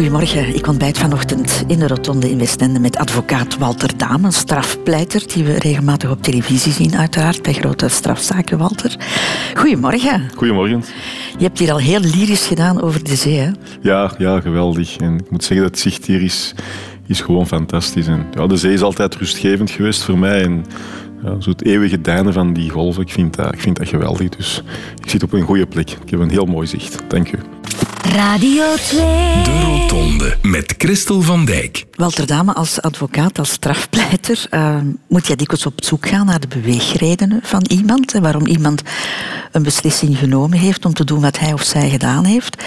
Goedemorgen, ik ontbijt vanochtend in de rotonde in Westende met advocaat Walter Dame, een strafpleiter die we regelmatig op televisie zien uiteraard, bij grote strafzaken, Walter. Goedemorgen. Goedemorgen. Je hebt hier al heel lyrisch gedaan over de zee, hè? Ja, ja, geweldig. En ik moet zeggen, dat het zicht hier is, is gewoon fantastisch. En, ja, de zee is altijd rustgevend geweest voor mij. En, ja, zo het eeuwige deinen van die golven, ik vind, dat, ik vind dat geweldig. Dus ik zit op een goede plek. Ik heb een heel mooi zicht. Dank u. Radio 2. De Rotonde met Christel van Dijk. Walter Dame, als advocaat, als strafpleiter, uh, moet je dikwijls op zoek gaan naar de beweegredenen van iemand en waarom iemand een beslissing genomen heeft om te doen wat hij of zij gedaan heeft.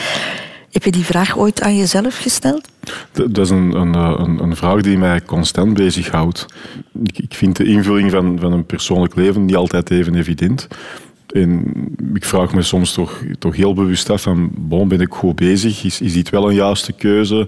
Heb je die vraag ooit aan jezelf gesteld? Dat is een, een, een, een vraag die mij constant bezighoudt. Ik, ik vind de invulling van, van een persoonlijk leven niet altijd even evident. En ik vraag me soms toch, toch heel bewust af van, bon, ben ik goed bezig? Is, is dit wel een juiste keuze?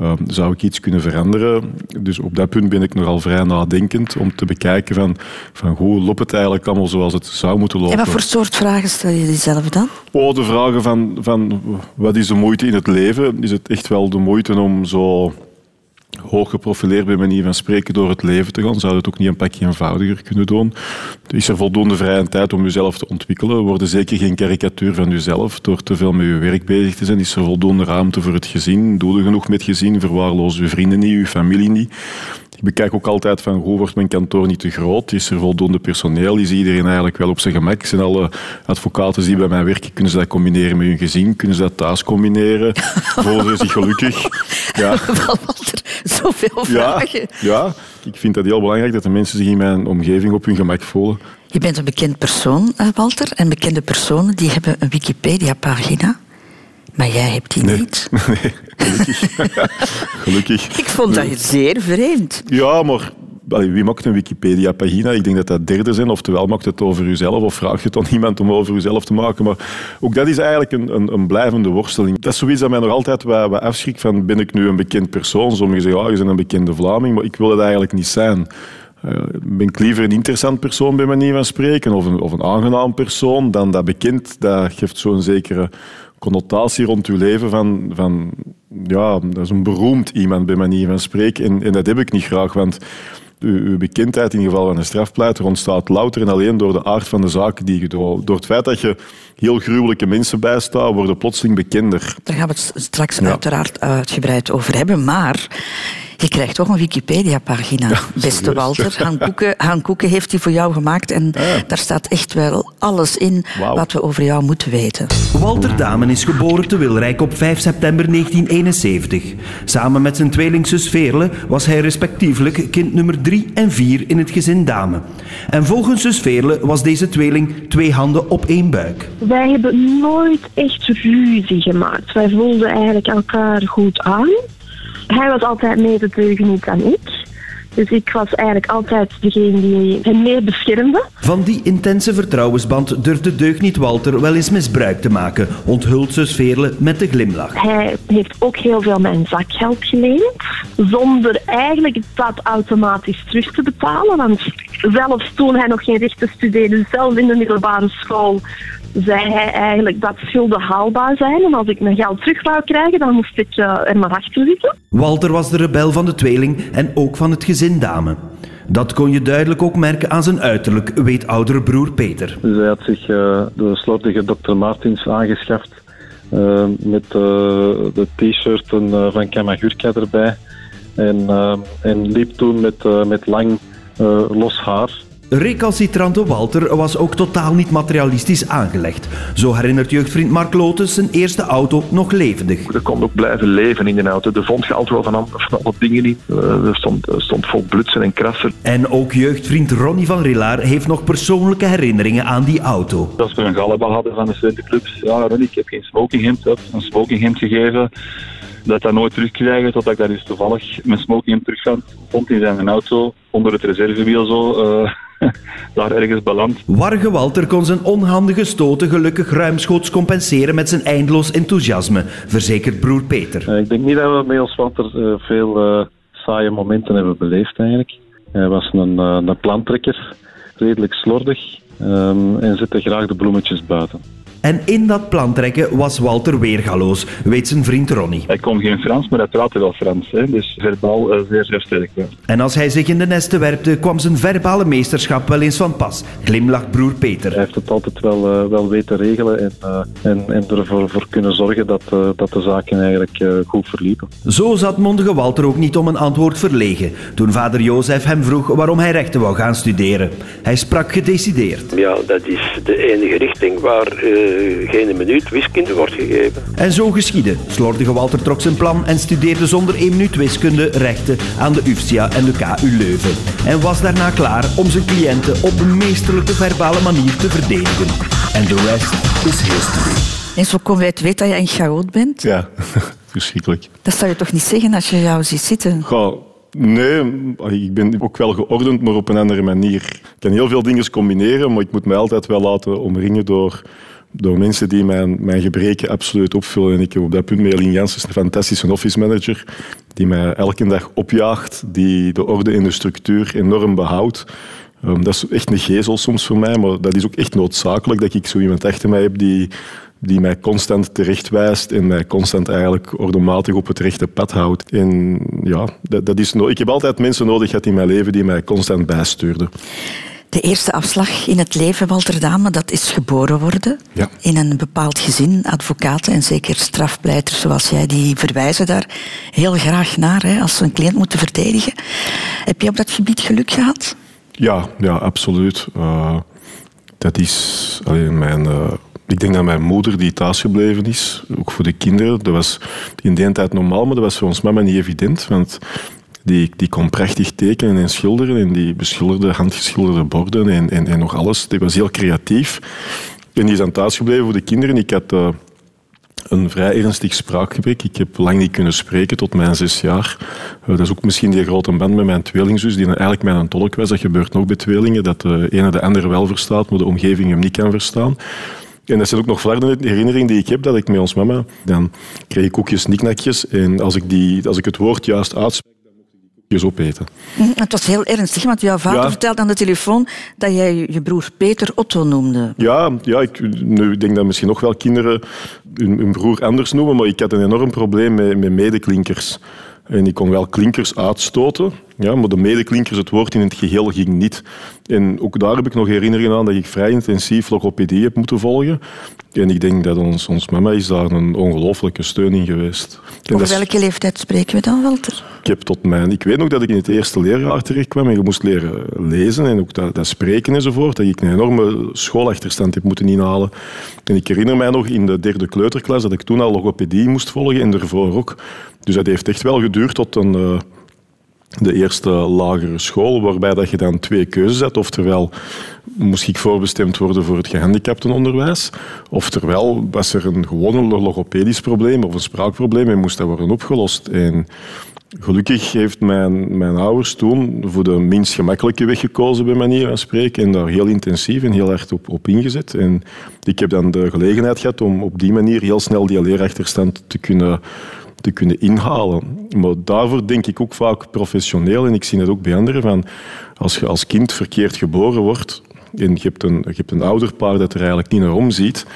Uh, zou ik iets kunnen veranderen? Dus op dat punt ben ik nogal vrij nadenkend om te bekijken van, van hoe loopt het eigenlijk allemaal zoals het zou moeten lopen. En wat voor soort vragen stel je jezelf dan? Oh, de vragen van, van wat is de moeite in het leven? Is het echt wel de moeite om zo hoog geprofileerd bij manier van spreken door het leven te gaan. Zou het ook niet een pakje eenvoudiger kunnen doen? Is er voldoende vrije tijd om jezelf te ontwikkelen? Worden zeker geen karikatuur van jezelf door te veel met je werk bezig te zijn? Is er voldoende ruimte voor het gezin? Doe je genoeg met gezin? Verwaarloos je vrienden niet, je familie niet? Ik bekijk ook altijd van hoe wordt mijn kantoor niet te groot? Is er voldoende personeel? Is iedereen eigenlijk wel op zijn gemak? Zijn alle advocaten die bij mij werken, kunnen ze dat combineren met hun gezin? Kunnen ze dat thuis combineren? Voelen ze zich gelukkig? Ja. Walter, zoveel vragen. Ja, ja, ik vind dat heel belangrijk dat de mensen zich in mijn omgeving op hun gemak voelen. Je bent een bekend persoon, Walter. En bekende personen die hebben een Wikipedia-pagina. Maar jij hebt die nee. niet. Nee, gelukkig. gelukkig. Ik vond dat zeer vreemd. Ja, maar wie maakt een Wikipedia-pagina? Ik denk dat dat derde zijn. Oftewel maakt het over jezelf of vraag je het aan iemand om over jezelf te maken. Maar ook dat is eigenlijk een, een, een blijvende worsteling. Dat is zoiets dat mij nog altijd wat, afschrikt van ben ik nu een bekend persoon? Sommigen zeggen, ja, je bent een bekende Vlaming, maar ik wil het eigenlijk niet zijn. Uh, ben ik liever een interessant persoon bij manier van spreken of een, of een aangenaam persoon dan dat bekend. Dat geeft zo'n zekere connotatie rond uw leven van, van ja, dat is een beroemd iemand bij manier van spreken. En, en dat heb ik niet graag, want uw, bekendheid in geval van een strafpleiter ontstaat louter en alleen door de aard van de zaken die je. Door het feit dat je heel gruwelijke mensen bijstaat, worden plotseling bekender. Daar gaan we het straks ja. uiteraard uitgebreid over hebben, maar... Je krijgt toch een Wikipedia-pagina, ja, beste Walter. Han Koeken, Han Koeken heeft die voor jou gemaakt en ja. daar staat echt wel alles in wow. wat we over jou moeten weten. Walter Damen is geboren te Wilrijk op 5 september 1971. Samen met zijn tweelingzus Veerle was hij respectievelijk kind nummer 3 en 4 in het gezin Dame. En volgens zus Veerle was deze tweeling twee handen op één buik. Wij hebben nooit echt ruzie gemaakt. Wij voelden eigenlijk elkaar goed aan. Hij was altijd meer de deugeniet dan ik. Dus ik was eigenlijk altijd degene die hem meer beschermde. Van die intense vertrouwensband durfde deugniet Walter wel eens misbruik te maken, onthult Veerle met de glimlach. Hij heeft ook heel veel mijn zakgeld geleend, zonder eigenlijk dat automatisch terug te betalen. Want zelfs toen hij nog geen rechten studeerde, zelfs in de middelbare school, zei hij eigenlijk dat schulden haalbaar zijn. En als ik mijn geld terug wou krijgen, dan moest ik uh, er maar achter zitten. Walter was de rebel van de tweeling en ook van het gezin Dame. Dat kon je duidelijk ook merken aan zijn uiterlijk, weet oudere broer Peter. Dus hij had zich uh, de slordige Dr. Martins aangeschaft. Uh, met de t-shirt van Kamagurka erbij. En, en liep toen met, met lang los haar. Recalcitrante Walter was ook totaal niet materialistisch aangelegd. Zo herinnert jeugdvriend Mark Lotus zijn eerste auto nog levendig. Er kon ook blijven leven in de auto. Er vond je altijd wel van, van alle dingen niet. Er stond, er stond vol blutsen en krassen. En ook jeugdvriend Ronnie van Rillaar heeft nog persoonlijke herinneringen aan die auto. Als we een gallenbal hadden van de studentenclubs. Ja, Ronnie, ik heb geen smokinghemd. Een smokinghemd gegeven dat dat nooit terugkrijgen, totdat ik daar dus toevallig mijn smoking terug vond in zijn auto, onder het reservewiel zo, uh, daar ergens beland. Warge Walter kon zijn onhandige stoten gelukkig ruimschoots compenseren met zijn eindeloos enthousiasme, verzekert broer Peter. Uh, ik denk niet dat we met ons Walter uh, veel saaie momenten hebben beleefd eigenlijk. Hij was een, een plantrekker, redelijk slordig um, en zette graag de bloemetjes buiten. En in dat plan trekken was Walter weergaloos, weet zijn vriend Ronnie. Hij kon geen Frans, maar hij praatte wel Frans. Hè. Dus verbaal uh, zeer, zeer sterk. Ja. En als hij zich in de nesten werpte, kwam zijn verbale meesterschap wel eens van pas. Glimlacht broer Peter. Hij heeft het altijd wel, uh, wel weten regelen en, uh, en, en ervoor voor kunnen zorgen dat, dat de zaken eigenlijk goed verliepen. Zo zat mondige Walter ook niet om een antwoord verlegen toen vader Jozef hem vroeg waarom hij rechten wou gaan studeren. Hij sprak gedecideerd. Ja, dat is de enige richting waar geen minuut wiskunde wordt gegeven. En zo geschiedde. Slordige Walter trok zijn plan en studeerde zonder één minuut wiskunde rechten aan de UFSIA en de KU Leuven. En was daarna klaar om zijn cliënten op een meesterlijke verbale manier te verdedigen. En de rest is history. En zo komen wij het weten dat je een chaot bent. Ja, verschrikkelijk. Dat zou je toch niet zeggen als je jou ziet zitten? Goh, Nee, ik ben ook wel geordend, maar op een andere manier. Ik kan heel veel dingen combineren, maar ik moet mij altijd wel laten omringen door door mensen die mijn, mijn gebreken absoluut opvullen. En ik heb op dat punt Merlin Janssens, een fantastische office manager, die mij elke dag opjaagt, die de orde in de structuur enorm behoudt. Um, dat is echt een gezel soms voor mij, maar dat is ook echt noodzakelijk dat ik zo iemand achter mij heb die, die mij constant terechtwijst en mij constant eigenlijk ordematig op het rechte pad houdt. En ja, dat, dat is no ik heb altijd mensen nodig gehad in mijn leven die mij constant bijstuurden. De eerste afslag in het leven, Walter Dame, dat is geboren worden. Ja. In een bepaald gezin. Advocaten en zeker strafpleiters zoals jij, die verwijzen daar heel graag naar hè, als ze een cliënt moeten verdedigen. Heb je op dat gebied geluk gehad? Ja, ja absoluut. Uh, dat is alleen mijn... Uh, ik denk dat mijn moeder die thuisgebleven is, ook voor de kinderen, dat was in die tijd normaal, maar dat was voor ons mama niet evident. Want die, die kon prachtig tekenen en schilderen en die beschilderde handgeschilderde borden en, en, en nog alles. Die was heel creatief. En die is aan thuis gebleven voor de kinderen. Ik had uh, een vrij ernstig spraakgebrek. Ik heb lang niet kunnen spreken tot mijn zes jaar. Uh, dat is ook misschien die grote band met mijn tweelingzus, die eigenlijk mijn tolk was. Dat gebeurt nog bij tweelingen, dat de ene de andere wel verstaat, maar de omgeving hem niet kan verstaan. En dat zijn ook nog flarden herinneringen die ik heb, dat ik met ons mama, dan kreeg ik koekjes, niknakjes. En als ik, die, als ik het woord juist uitspreek, opeten. Mhm, het was heel ernstig, want jouw vader ja. vertelde aan de telefoon dat jij je broer Peter Otto noemde. Ja, ja ik, nu, ik denk dat misschien nog wel kinderen hun, hun, broer anders noemen, maar ik had een enorm probleem met, met medeklinkers. En ik kon wel klinkers uitstoten, ja, maar de medeklinkers, het woord in het geheel, ging niet. En ook daar heb ik nog herinneringen aan dat ik vrij intensief logopedie heb moeten volgen. En ik denk dat ons, ons mama is daar een ongelooflijke steun in geweest. En Over welke leeftijd spreken we dan, Walter? Ik heb tot mijn... Ik weet nog dat ik in het eerste leerjaar terecht kwam en je moest leren lezen en ook dat, dat spreken enzovoort. Dat ik een enorme schoolachterstand heb moeten inhalen. En ik herinner mij nog in de derde kleuterklas dat ik toen al logopedie moest volgen en ervoor ook. Dus dat heeft echt wel geduurd tot een... Uh, de eerste lagere school, waarbij dat je dan twee keuzes hebt. Oftewel, moest ik voorbestemd worden voor het gehandicaptenonderwijs, oftewel was er een gewoon logopedisch probleem of een spraakprobleem en moest dat worden opgelost. En gelukkig heeft mijn, mijn ouders toen voor de minst gemakkelijke weg gekozen, bij manier van spreken, en daar heel intensief en heel hard op, op ingezet. En ik heb dan de gelegenheid gehad om op die manier heel snel die leerachterstand te kunnen te kunnen inhalen. Maar daarvoor denk ik ook vaak professioneel, en ik zie het ook bij anderen, van als je als kind verkeerd geboren wordt en je hebt een, je hebt een ouderpaar dat er eigenlijk niet naar omziet,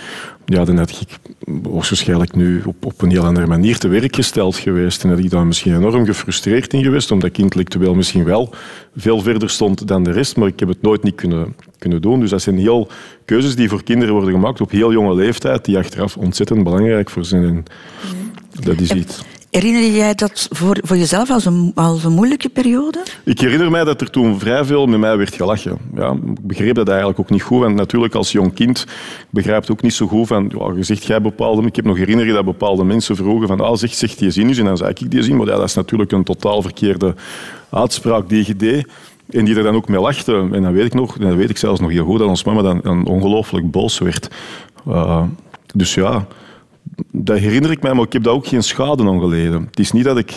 ja, dan had ik waarschijnlijk nu op, op een heel andere manier te werk gesteld geweest. En had ik daar misschien enorm gefrustreerd in geweest, omdat ik intellectueel misschien wel veel verder stond dan de rest, maar ik heb het nooit niet kunnen, kunnen doen. Dus dat zijn heel keuzes die voor kinderen worden gemaakt op heel jonge leeftijd, die achteraf ontzettend belangrijk voor zijn. Dat is iets. Herinner jij dat voor, voor jezelf als een, als een moeilijke periode? Ik herinner mij dat er toen vrij veel met mij werd gelachen. Ja, ik begreep dat eigenlijk ook niet goed. Want natuurlijk als jong kind begrijpt ook niet zo goed van... Ja, je zegt jij bepaalde... Ik heb nog herinneren dat bepaalde mensen vroegen van... Ah, zeg, zeg die zin eens. En dan zei ik die zin. Maar ja, dat is natuurlijk een totaal verkeerde uitspraak die je deed. En die er dan ook mee lachte. En dan weet ik nog, dan weet ik zelfs nog heel goed, dat ons mama dan, dan ongelooflijk boos werd. Uh, dus ja dat herinner ik mij, maar ik heb daar ook geen schade aan geleden. Het is niet dat ik...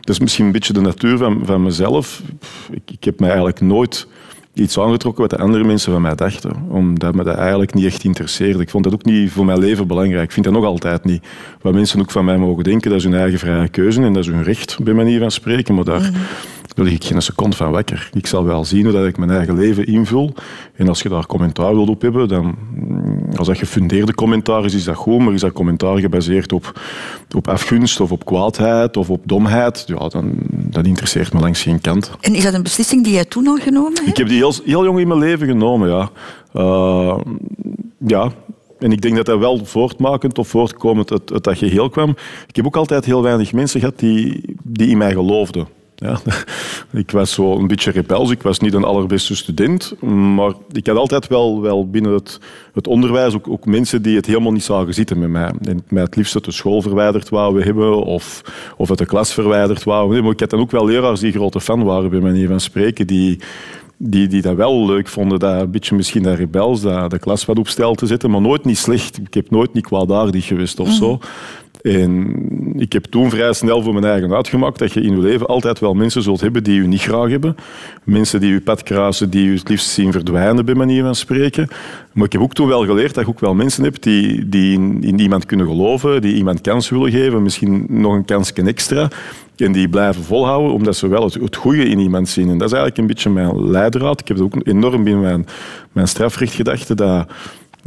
Dat is misschien een beetje de natuur van, van mezelf. Ik, ik heb mij eigenlijk nooit iets aangetrokken wat de andere mensen van mij dachten. Omdat me dat eigenlijk niet echt interesseerde. Ik vond dat ook niet voor mijn leven belangrijk. Ik vind dat nog altijd niet. Wat mensen ook van mij mogen denken, dat is hun eigen vrije keuze en dat is hun recht, bij manier van spreken. Maar daar, mm daar lig ik geen seconde van wekker. Ik zal wel zien hoe dat ik mijn eigen leven invul. En als je daar commentaar wilt op hebben, dan als dat gefundeerde commentaar is, is dat goed, maar is dat commentaar gebaseerd op, op afgunst of op kwaadheid of op domheid, ja, dan dat interesseert me langs geen kant. En is dat een beslissing die jij toen al genomen hebt? Ik heb die heel, heel jong in mijn leven genomen, ja. Uh, ja, en ik denk dat dat wel voortmakend of voortkomend uit, uit dat geheel kwam. Ik heb ook altijd heel weinig mensen gehad die, die in mij geloofden. Ja, ik was zo een beetje rebels. Ik was niet een allerbeste student. Maar ik had altijd wel, wel binnen het, het onderwijs ook, ook, mensen die het helemaal niet zagen zitten met mij. En mij het liefst uit de school verwijderd wouden hebben of, of uit de klas verwijderd wouden hebben. Maar ik had dan ook wel leraars die grote fan waren, bij manier van spreken, die die, die dat wel leuk vonden, dat een beetje misschien dat rebels, dat de klas wat op stel te zetten, maar nooit niet slecht. Ik heb nooit niet kwaadaardig geweest of zo. En ik heb toen vrij snel voor mijn eigen uitgemaakt dat je in je leven altijd wel mensen zult hebben die je niet graag hebben. Mensen die je pad kruisen, die je het liefst zien verdwijnen, bij manier van spreken. Maar ik heb ook toen wel geleerd dat je ook wel mensen hebt die, die in, iemand kunnen geloven, die iemand kans willen geven, misschien nog een kansje extra. En die blijven volhouden, omdat ze wel het, goede in iemand zien. En dat is eigenlijk een beetje mijn leidraad. Ik heb het ook enorm in mijn, mijn strafrechtgedachte, dat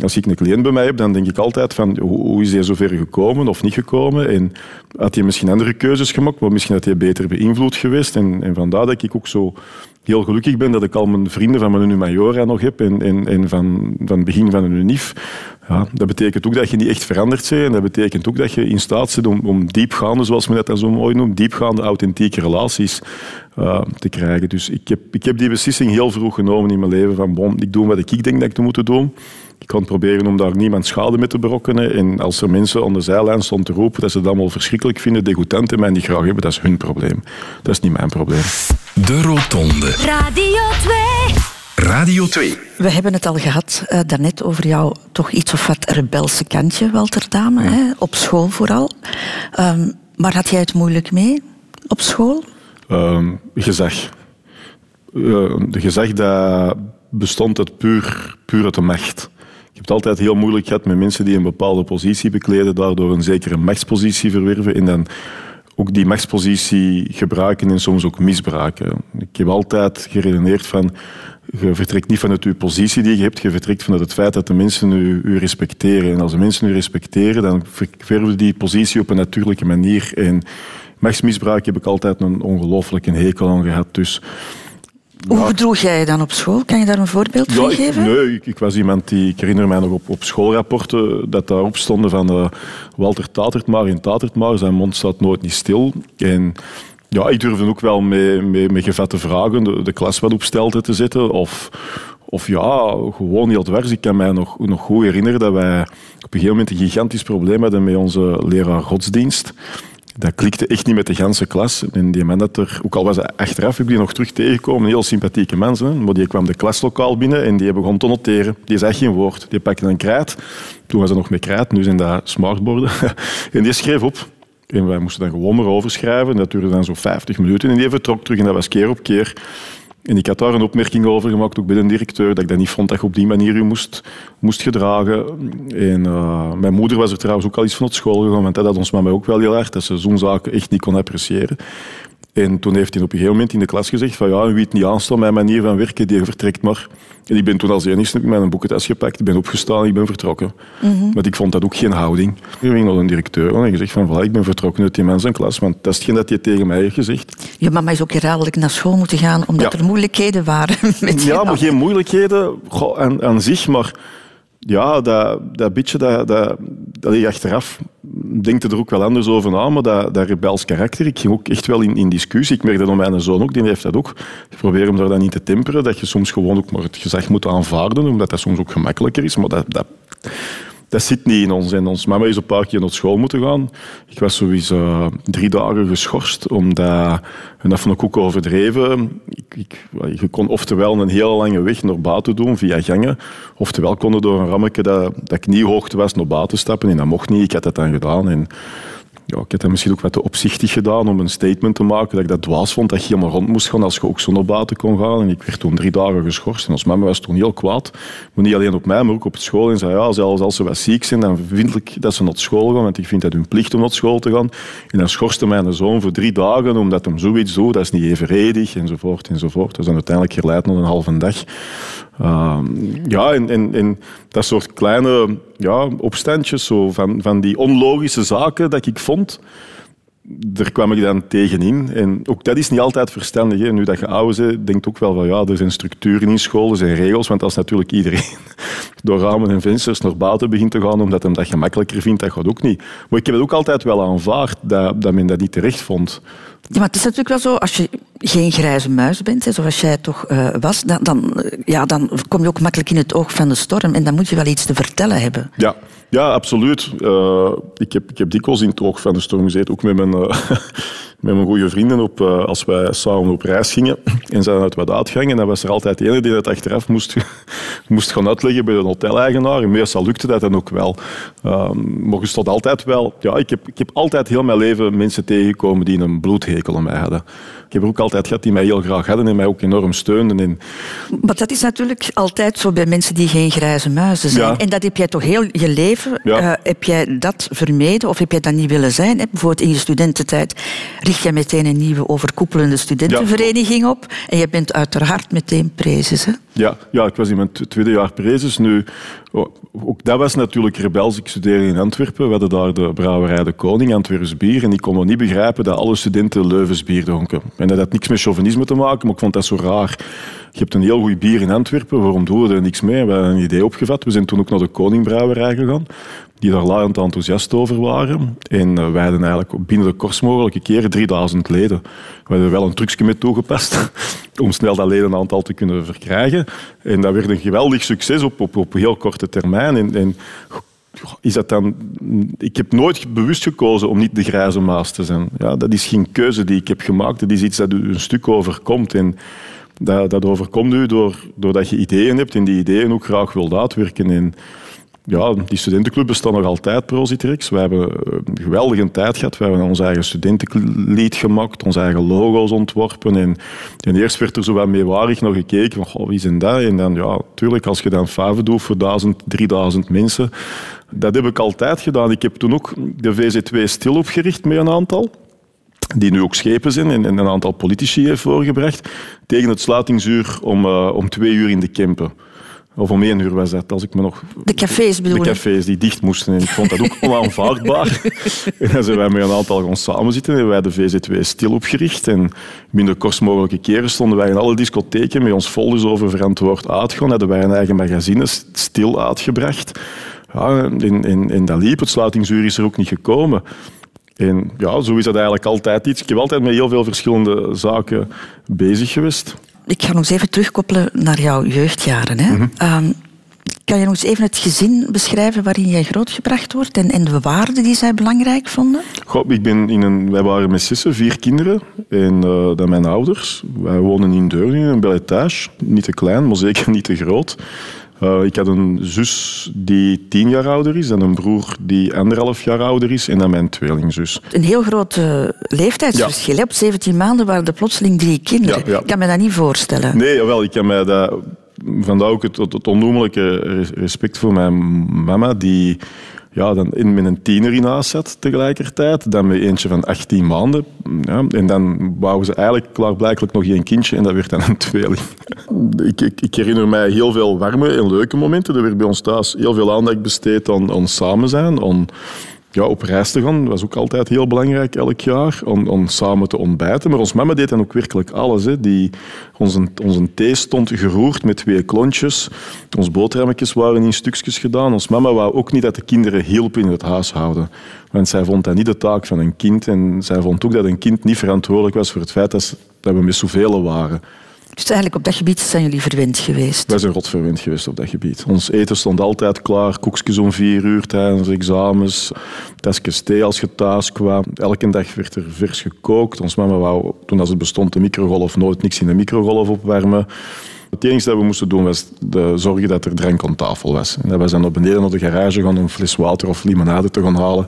als ik een cliënt bij mij heb, dan denk ik altijd van hoe is hij zover gekomen of niet gekomen? En had hij misschien andere keuzes gemaakt, maar misschien had hij beter beïnvloed geweest. En, en vandaar dat ik ook zo heel gelukkig ben dat ik al mijn vrienden van mijn Majora nog heb en, van, van het begin van een UNIF. Ja, dat betekent ook dat je niet echt veranderd bent. En dat betekent ook dat je in staat zit om, diepgaande, zoals men dat zo mooi noemt, diepgaande authentieke relaties uh, te krijgen. Dus ik heb, ik heb die beslissing heel vroeg genomen in mijn leven van ik doe wat ik denk dat ik moet doen. Ik kan proberen om daar niemand schade mee te berokkenen. En als er mensen aan de zijlijn stonden te roepen dat ze dat allemaal verschrikkelijk vinden, degoutant en mij niet graag hebben, dat is hun probleem. Dat is niet mijn probleem. De Rotonde. Radio 2. Radio 2. We hebben het al gehad uh, daarnet over jouw toch iets of wat rebelse kantje, Walter Dame, ja. hè? op school vooral. Um, maar had jij het moeilijk mee op school? Um, gezag. Uh, de gezag dat bestond uit puur, puur uit de macht. Je hebt altijd heel moeilijk gehad met mensen die een bepaalde positie bekleden, daardoor een zekere machtspositie verwerven en dan ook die machtspositie gebruiken en soms ook misbruiken. Ik heb altijd geredeneerd van, je vertrekt niet vanuit je positie die je hebt, je vertrekt vanuit het feit dat de mensen u, u respecteren. En als de mensen u respecteren, dan verwerven die positie op een natuurlijke manier. En machtsmisbruik heb ik altijd een ongelooflijke hekel aan gehad. Dus hoe gedroeg jij je dan op school? Kan je daar een voorbeeld van geven? nee, ik, ik, was iemand die... Ik herinner mij nog op, op schoolrapporten dat daarop stonden van uh, Walter Tatertmaar in Tatertmaar. Zijn mond staat nooit niet stil. En ja, ik durfde ook wel met, met, met gevatte vragen de, de klas wat op stelte te zetten. Of, of ja, gewoon heel dwars. Ik kan mij nog, nog goed herinneren dat wij op een gegeven moment een gigantisch probleem hadden met onze leraar godsdienst dat klikte echt niet met de ganse klas. En die er, ook al was hij achteraf, heb ik die nog terug tegengekomen. Een heel sympathieke mensen. Die kwam de klaslokaal binnen en die begon te noteren. Die zei geen woord. Die pakte een krijt. Toen was het nog met krijt, nu zijn dat smartborden. en die schreef op. En wij moesten dan gewoon maar overschrijven. Dat duurde dan zo'n 50 minuten. En die vertrok terug en dat was keer op keer. En ik had daar een opmerking over gemaakt, ook bij de directeur, dat ik dat niet vond dat je op die manier je moest, moest gedragen. En uh, mijn moeder was er trouwens ook al iets van op school gegaan, want dat had ons mama ook wel heel erg, dat ze zo'n zaken echt niet kon appreciëren. En toen heeft hij op een gegeven moment in de klas gezegd van ja, wie het niet aanstaat, mijn manier van werken, die vertrekt maar. En ik ben toen als enigste met mijn boekentas gepakt, ik ben opgestaan, ik ben vertrokken. Mm -hmm. Want ik vond dat ook geen houding. Ik ging naar een directeur en gezegd van voilà, ik ben vertrokken uit die mensen klas, want dat is hetgeen dat hij tegen mij heeft gezegd. Je mama is ook herhaaldelijk naar school moeten gaan, omdat ja. er moeilijkheden waren. Met ja, maar geen moeilijkheden goh, aan, aan zich, maar ja, dat, dat beetje, dat, dat, dat je achteraf denkt er ook wel anders over na, maar dat, dat rebels karakter, ik ging ook echt wel in, in discussie. Ik merk dat mijn zoon ook, die heeft dat ook. Ik probeer hem daar dan niet te temperen, dat je soms gewoon ook maar het gezag moet aanvaarden, omdat dat soms ook gemakkelijker is, maar dat, dat, dat zit niet in ons. En ons mama is een paar keer naar school moeten gaan. Ik was sowieso uh, drie dagen geschorst, omdat, en dat vond ik ook overdreven, ik, ik, je kon oftewel een hele lange weg naar buiten doen, via gangen, oftewel konden door een rammetje dat, dat kniehoogte was naar buiten stappen, en dat mocht niet. Ik had dat dan gedaan. En ja, ik heb dat misschien ook wat te opzichtig gedaan om een statement te maken dat ik dat dwaas vond dat je helemaal rond moest gaan als je ook zo naar buiten kon gaan. En ik werd toen drie dagen geschorst en ons mama was toen heel kwaad. Maar niet alleen op mij, maar ook op school. En zei, ja, zelfs als ze wat ziek zijn, dan vind ik dat ze naar school gaan, want ik vind dat hun plicht om naar school te gaan. En dan schorste mijn zoon voor drie dagen omdat hem zoiets doet, dat is niet evenredig, enzovoort, enzovoort. Is dan uiteindelijk geleid naar een halve dag. Ehm, ja, en, dat soort kleine ja, opstandjes zo van, van die onlogische zaken dat ik vond, daar kwam ik dan tegenin. En ook dat is niet altijd verstandig. Hè. Nu dat je ouder bent, denkt ook wel van ja, er zijn structuren in school, er zijn regels, want als natuurlijk iedereen door ramen en vensters naar buiten begint te gaan omdat hij dat gemakkelijker vindt, dat gaat ook niet. Maar ik heb het ook altijd wel aanvaard dat, dat men dat niet terecht vond. Ja, maar het is natuurlijk wel zo, als je geen grijze muis bent, zoals jij toch uh, was, dan, dan, ja, dan kom je ook makkelijk in het oog van de storm en dan moet je wel iets te vertellen hebben. Ja, ja absoluut. Uh, ik, heb, ik heb dikwijls in het oog van de storm gezeten, ook met mijn, met mijn goede vrienden op, als wij samen op reis gingen en zijn uit wat uitgangen. En dan was er altijd de ene die dat achteraf moest, moest gaan uitleggen bij een hoteleigenaar. En meestal lukte dat dan ook wel. Um, maar stond altijd wel... Ja, ik, heb, ik heb altijd heel mijn leven mensen tegengekomen die een bloedhekel aan mij hadden. Ik heb er ook altijd gehad die mij heel graag hadden en mij ook enorm steunden. En... Maar dat is natuurlijk altijd zo bij mensen die geen grijze muizen zijn. Ja. En dat heb jij toch heel je leven... Ja. Uh, heb jij dat vermeden of heb jij dat niet willen zijn? Bijvoorbeeld in je studententijd richt jij meteen een nieuwe overkoepelende studentenvereniging ja. op. En je bent uiteraard meteen prezes. Hè? Ja, ja, ik was in mijn tweede jaar prezes. Nu, ook dat was natuurlijk rebels. Ik studeerde in Antwerpen. We hadden daar de brouwerij De Koning, Antwerps bier. En ik kon me niet begrijpen dat alle studenten Leuvens bier dronken. En dat had niks met chauvinisme te maken, maar ik vond dat zo raar. Je hebt een heel goed bier in Antwerpen, waarom doen we er niks mee? We hebben een idee opgevat. We zijn toen ook naar de Koningbrouwerij gegaan, die daar laaiend enthousiast over waren. En wij hadden eigenlijk binnen de kortst mogelijke keren 3000 leden. We wel een trucje mee toegepast om snel dat ledenaantal te kunnen verkrijgen. En dat werd een geweldig succes op, op, op heel korte termijn. En is dat dan... Ik heb nooit bewust gekozen om niet de grijze maas te zijn. Ja, dat is geen keuze die ik heb gemaakt. Dat is iets dat u een stuk overkomt. En dat, dat overkomt u door, doordat je ideeën hebt en die ideeën ook graag wilt uitwerken. En ja, die studentenclub bestaat nog altijd, Prozitrex. We hebben een geweldige tijd gehad. We hebben ons eigen studentenlied gemaakt, onze eigen logo's ontworpen. En, en eerst werd er zo wat meewarig nog gekeken van, wie zijn dat? En dan, ja, natuurlijk, als je dan faven doet voor 1000, 3000 mensen, dat heb ik altijd gedaan. Ik heb toen ook de VZ2 stil opgericht met een aantal die nu ook schepen zijn en, en een aantal politici heeft voorgebracht, tegen het sluitingsuur om, uh, om twee uur in de Kempen. Of om één uur was dat, als ik me nog... De cafés bedoel De cafés die dicht moesten. En ik vond dat ook onaanvaardbaar. en dan zijn wij met een aantal gaan samenzitten en wij de VZ2 stil opgericht. En binnen de mogelijke keren stonden wij in alle discotheken met ons folders over verantwoord uitgaan. Hadden wij een eigen magazine stil uitgebracht. Ja, en, en, en dat liep. Het sluitingsuur is er ook niet gekomen. En ja, zo is dat eigenlijk altijd iets. Ik heb altijd met heel veel verschillende zaken bezig geweest. Ik ga nog eens even terugkoppelen naar jouw jeugdjaren. Hè. Mm -hmm. um, kan je nog eens even het gezin beschrijven waarin jij grootgebracht wordt en, en de waarden die zij belangrijk vonden? Goh, ik ben in een, wij waren met zussen, vier kinderen. En uh, dan mijn ouders. Wij wonen in Deurne, in een beletage. Niet te klein, maar zeker niet te groot. Uh, ik had een zus die tien jaar ouder is en een broer die anderhalf jaar ouder is en dan mijn tweelingzus. Een heel groot uh, leeftijdsverschil. Ja. Op 17 maanden waren er plotseling drie kinderen. Ja, ja. Ik kan me dat niet voorstellen. Nee, jawel, ik kan mij dat... Vandaar ook het, het, het onnoemelijke respect voor mijn mama, die ja, dan in, met een tiener in huis tegelijkertijd. Dan met eentje van 18 maanden. Ja, en dan wou ze eigenlijk klaarblijkelijk nog geen kindje en dat werd dan een tweeling. ik, ik, ik, herinner mij heel veel warme en leuke momenten. Er werd bij ons thuis heel veel aandacht besteed aan, aan samen zijn, aan ja, op reis te gaan was ook altijd heel belangrijk elk jaar, om, om samen te ontbijten. Maar ons mama deed dan ook werkelijk alles. Hè. Die, onze, onze thee stond geroerd met twee klontjes. Onze boterhammetjes waren in stukjes gedaan. Ons mama wou ook niet dat de kinderen hielpen in het huishouden. Want zij vond dat niet de taak van een kind. En zij vond ook dat een kind niet verantwoordelijk was voor het feit dat we met zoveel waren. Dus eigenlijk op dat gebied zijn jullie verwend geweest? Wij zijn rot verwend geweest op dat gebied. Ons eten stond altijd klaar. Koekjes om vier uur tijdens examens. Tasjes thee als je thuis kwam. Elke dag werd er vers gekookt. Ons mama wou, toen als het bestond, de microgolf nooit niks in de microgolf opwarmen. Het enige dat we moesten doen was de zorgen dat er drank aan tafel was. En we zijn naar beneden naar de garage gaan om fles water of limonade te gaan halen.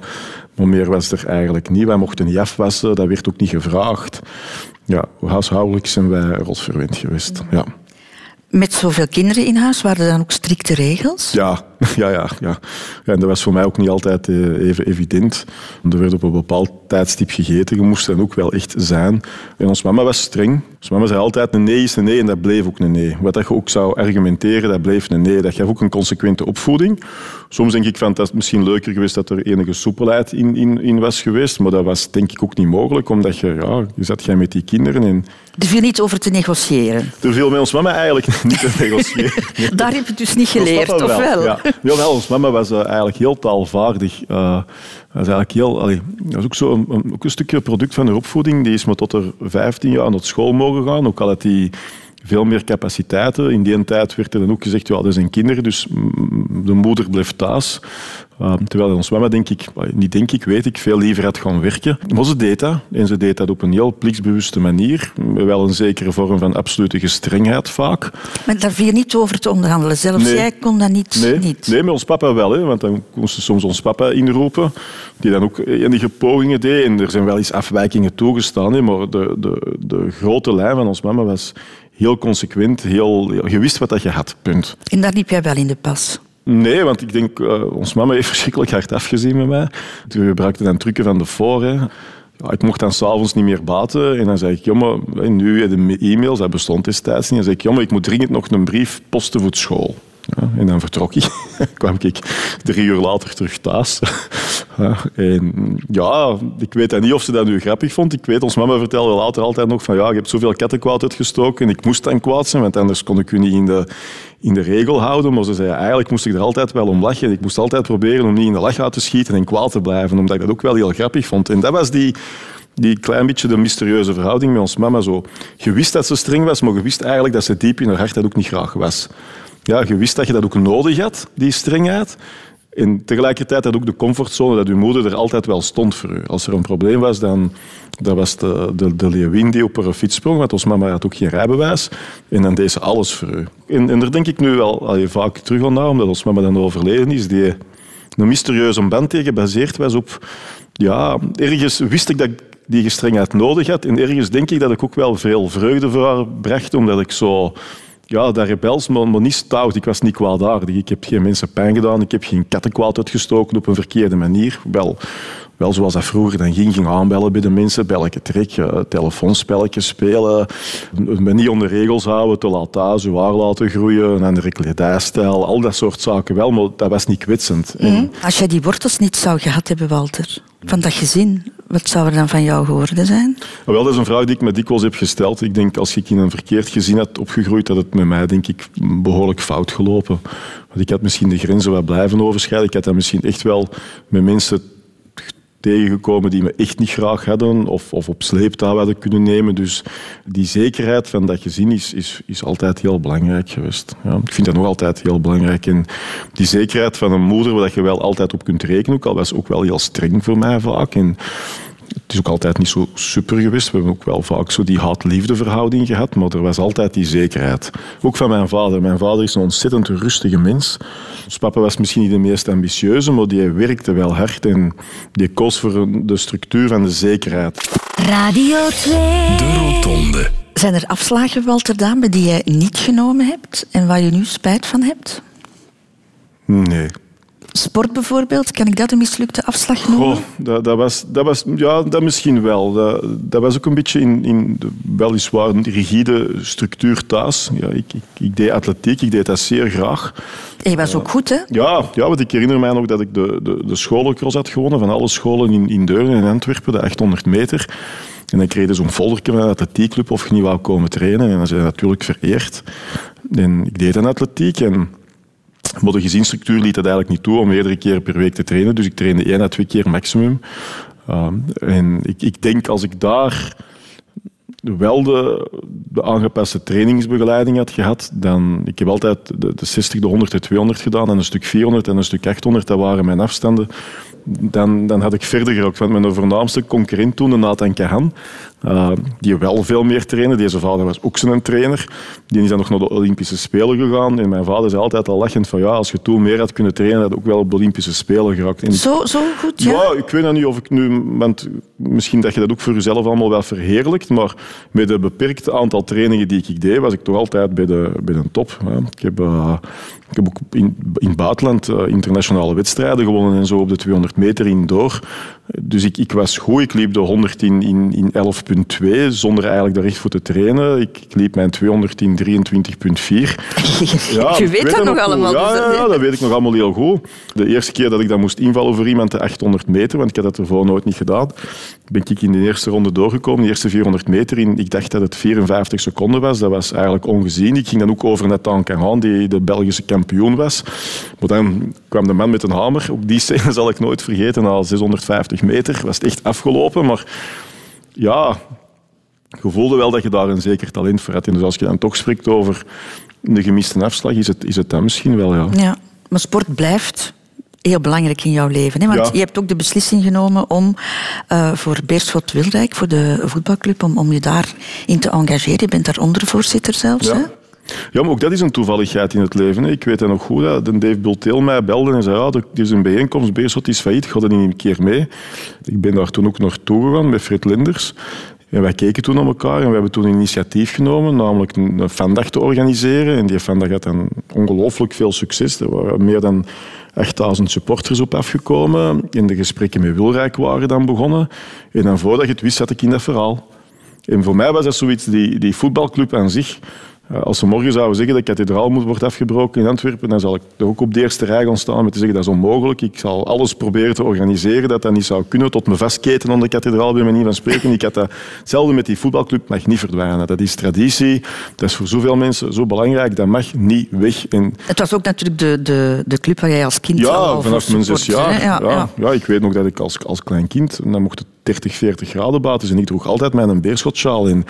Maar meer was er eigenlijk niet. Wij mochten niet afwassen, dat werd ook niet gevraagd. Ja, huishoudelijk zijn wij rotverwend geweest. Ja. Met zoveel kinderen in huis waren er dan ook strikte regels? Ja, ja, ja, ja. en dat was voor mij ook niet altijd eh, even evident. Er werd op een bepaald tijdstip gegeten. Je moest dan ook wel echt zijn. En ons mama was streng. Ons mama zei altijd een nee is een nee en dat bleef ook een nee. Wat dat je ook zou argumenteren, dat bleef een nee. Dat gaf ook een consequente opvoeding. Soms denk ik van dat het misschien leuker geweest dat er enige soepelheid in, in, in was geweest. Maar dat was denk ik ook niet mogelijk, omdat je, ja, je zat jij met die kinderen en er viel niet over te negociëren. Er viel met ons mama eigenlijk niet te negociëren. Daar heb je dus niet geleerd, of wel? Ja. Wel, ons mama was uh, eigenlijk heel taalvaardig. Uh, was eigenlijk heel, dat was ook, zo een, ook een stukje product van haar opvoeding. Die is maar tot er 15 jaar naar school mogen gaan. Ook al had hij veel meer capaciteiten. In die tijd werd er dan ook gezegd, ja, dat zijn kinderen, dus de moeder blijft thuis. Uh, terwijl ons mama, denk ik, niet denk ik, weet ik, veel liever had gaan werken. Maar ze deed dat. En ze deed dat op een heel plichtsbewuste manier. Wel een zekere vorm van absolute gestrengheid vaak. Maar daar viel je niet over te onderhandelen. Zelfs jij kon dat niet. Nee, niet. nee met ons papa wel. Hè, want dan moesten soms ons papa inroepen. Die dan ook enige pogingen deed. En er zijn wel eens afwijkingen toegestaan. Hè, maar de, de, de grote lijn van ons mama was heel consequent. Heel, je wist wat dat je had, punt. En daar liep jij wel in de pas? Nee, want ik denk, uh, ons mama heeft verschrikkelijk hard afgezien met mij. We gebruikten dan trucken van de voor. Ja, ik mocht dan s'avonds niet meer baten. En dan zei ik, jongen, nu de e-mails, dat bestond destijds niet. Dan zei ik, jongen, ik moet dringend nog een brief posten voor school. En dan vertrok ik. kwam ik drie uur later terug thuis. en ja, ik weet niet of ze dat nu grappig vond. Ik weet, ons mama vertelde later altijd nog van ja, je hebt zoveel kattenkwaad uitgestoken en ik moest dan kwaad zijn, want anders kon ik u niet in de, in de regel houden. Maar ze zei, eigenlijk moest ik er altijd wel om lachen. Ik moest altijd proberen om niet in de lach uit te schieten en kwaad te blijven, omdat ik dat ook wel heel grappig vond. En dat was die die klein beetje de mysterieuze verhouding met ons mama zo. Je wist dat ze streng was, maar je wist eigenlijk dat ze diep in haar hart dat ook niet graag was ja, je wist dat je dat ook nodig had, die strengheid. En tegelijkertijd had ook de comfortzone dat je moeder er altijd wel stond voor u. Als er een probleem was, dan dat was de, de, de leeuwin die op haar fiets sprong, want ons mama had ook geen rijbewijs. En dan deed ze alles voor u. En, en daar denk ik nu wel al vaak terug aan omdat ons mama dan overleden is, die een mysterieuze band tegen gebaseerd was op... Ja, ergens wist ik dat die gestrengheid nodig had. En ergens denk ik dat ik ook wel veel vreugde voor haar bracht, omdat ik zo ja, dat rebels, maar, niet stout. Ik was niet kwaadaardig. Ik heb geen mensen pijn gedaan. Ik heb geen kattenkwaad uitgestoken op een verkeerde manier. Wel, wel zoals dat vroeger dan ging, ging aanbellen bij de mensen, belletje trek, uh, telefoonspelletjes spelen, me niet onder regels houden, te laat thuis, je haar laten groeien, een andere kledijstijl, al dat soort zaken wel, maar dat was niet kwetsend. Mm. Als jij die wortels niet zou gehad hebben, Walter, van dat gezin, wat zou er dan van jou geworden zijn? Wel, dat is een vraag die ik me dikwijls heb gesteld. Ik denk, als ik in een verkeerd gezin had opgegroeid, dat het met mij, denk ik, behoorlijk fout gelopen. Want ik had misschien de grenzen wat blijven overschrijden. Ik had dat misschien echt wel met mensen tegengekomen die me echt niet graag hadden of, of op sleeptouw hadden kunnen nemen. Dus die zekerheid van dat gezin is, is, is altijd heel belangrijk geweest. Ja, ik vind dat nog altijd heel belangrijk. En die zekerheid van een moeder waar je wel altijd op kunt rekenen, ook al was ook wel heel streng voor mij vaak. Het is ook altijd niet zo super geweest. We hebben ook wel vaak zo die haat-liefde verhouding gehad, maar er was altijd die zekerheid. Ook van mijn vader. Mijn vader is een ontzettend rustige mens. Ons papa was misschien niet de meest ambitieuze, maar die werkte wel hard en die koos voor de structuur van de zekerheid. Radio 2. De Rotonde. Zijn er afslagen, Walter Dame, die jij niet genomen hebt en waar je nu spijt van hebt? Nee. Sport bijvoorbeeld, kan ik dat een mislukte afslag noemen? Goh, dat, dat, was, dat was, ja, dat misschien wel. Dat, dat was ook een beetje in, in de weliswaar een rigide structuur thuis. Ja, ik, ik, ik, deed atletiek, ik deed dat zeer graag. En je was ook goed, hè? Ja, ja, want ik herinner mij nog dat ik de, de, de scholencross had gewonnen van alle scholen in, in Deurne en Antwerpen, de 800 meter. En dan kreeg je zo'n foldertje van de atletiekclub of je niet wou komen trainen. En dan zijn natuurlijk vereerd. En ik deed dan atletiek en maar de gezinsstructuur liet het eigenlijk niet toe om meerdere keren per week te trainen. Dus ik trainde één à twee keer maximum. Uh, en ik, ik denk als ik daar wel de, de, aangepaste trainingsbegeleiding had gehad, dan... Ik heb altijd de, de 60, de 100, de 200 gedaan en een stuk 400 en een stuk 800. Dat waren mijn afstanden. Dan, dan had ik verder gerookt. Want mijn voornaamste concurrent toen, de Nathan Kahan, eh, die wel veel meer trainen. Deze vader was ook zijn trainer. Die is dan nog naar de Olympische Spelen gegaan. En mijn vader zei altijd al lachend van ja, als je toen meer had kunnen trainen, had je ook wel op de Olympische Spelen geraakt. En Zo, zo goed, ja? ja, ik weet dat niet of ik nu... Want misschien dat je dat ook voor jezelf allemaal wel verheerlijkt, maar met het beperkte aantal trainingen die ik deed, was ik toch altijd bij de, bij de top. Ja. Ik, heb, eh, ik heb ook in, in het buitenland eh, internationale wedstrijden gewonnen en zo op de 200 meter indoor. Dus ik, ik was goed. Ik liep de 100 in, in, in 11.2 zonder eigenlijk daar echt voor te trainen. Ik, ik liep mijn 200 in 23.4. je ik weet dat nog allemaal. Ja, dus ja, dat- ja, dat weet ik nog allemaal heel goed. De eerste keer dat ik dat moest invallen voor iemand, de 800 meter, want ik had dat ervoor nooit niet gedaan, ben ik in de eerste ronde doorgekomen. De eerste 400 meter, in, ik dacht dat het 54 seconden was. Dat was eigenlijk ongezien. Ik ging dan ook over Nathan Cahan, die de Belgische kampioen was. Maar dan kwam de man met een hamer. Ook die scène zal ik nooit vergeten. Na 650 meter was het echt afgelopen. Maar ja, je voelde wel dat je daar een zeker talent voor had. En dus als je dan toch spreekt over de gemiste afslag, is het, is het dat misschien wel, ja. Ja, maar sport blijft heel belangrijk in jouw leven. Hè? Want Ja. je hebt ook de beslissing genomen om eh, voor Beerschot Wilrijk, voor de voetbalclub, om, om je daarin te engageren. Je bent daar ondervoorzitter zelfs. Hè? Ja. Maar ook dat is een toevalligheid in het leven. Hè. Ik weet dat nog goed, de Dave Bulteel mij belde en zei ja, er is een bijeenkomst, Beerschot is failliet, ga er niet een keer mee. Ik ben daar toen ook naartoe gegaan met Fred Linders. En wij keken toen naar elkaar en we hebben toen een initiatief genomen, namelijk een een fandag te organiseren. En die fandag had dan ongelooflijk veel succes. Er waren meer dan 8000 supporters op afgekomen. En de gesprekken met Wilrijk waren dan begonnen. En dan voordat je het wist, zat ik in dat verhaal. En voor mij was dat zoiets, die, die voetbalclub aan zich. Eh, Als ze morgen zouden zeggen dat de kathedraal moet worden afgebroken in Antwerpen, dan zal ik er ook op de eerste rij gaan staan met te zeggen dat is onmogelijk. Ik zal alles proberen te organiseren dat dat niet zou kunnen. Tot me vastketen aan de kathedraal, bij manier van spreken. Ik had dat, hetzelfde met die voetbalclub, mag niet verdwijnen. Dat is traditie, dat is voor zoveel mensen zo belangrijk, dat mag niet weg. En Het was ook natuurlijk de, de, de club waar jij als kind ja, vanaf mijn zes jaar. Ja, ja. ja. ik weet nog dat ik als, als klein kind, dan mocht het 30, 40 graden buiten zijn. Ik droeg altijd mijn beerschotsjaal in.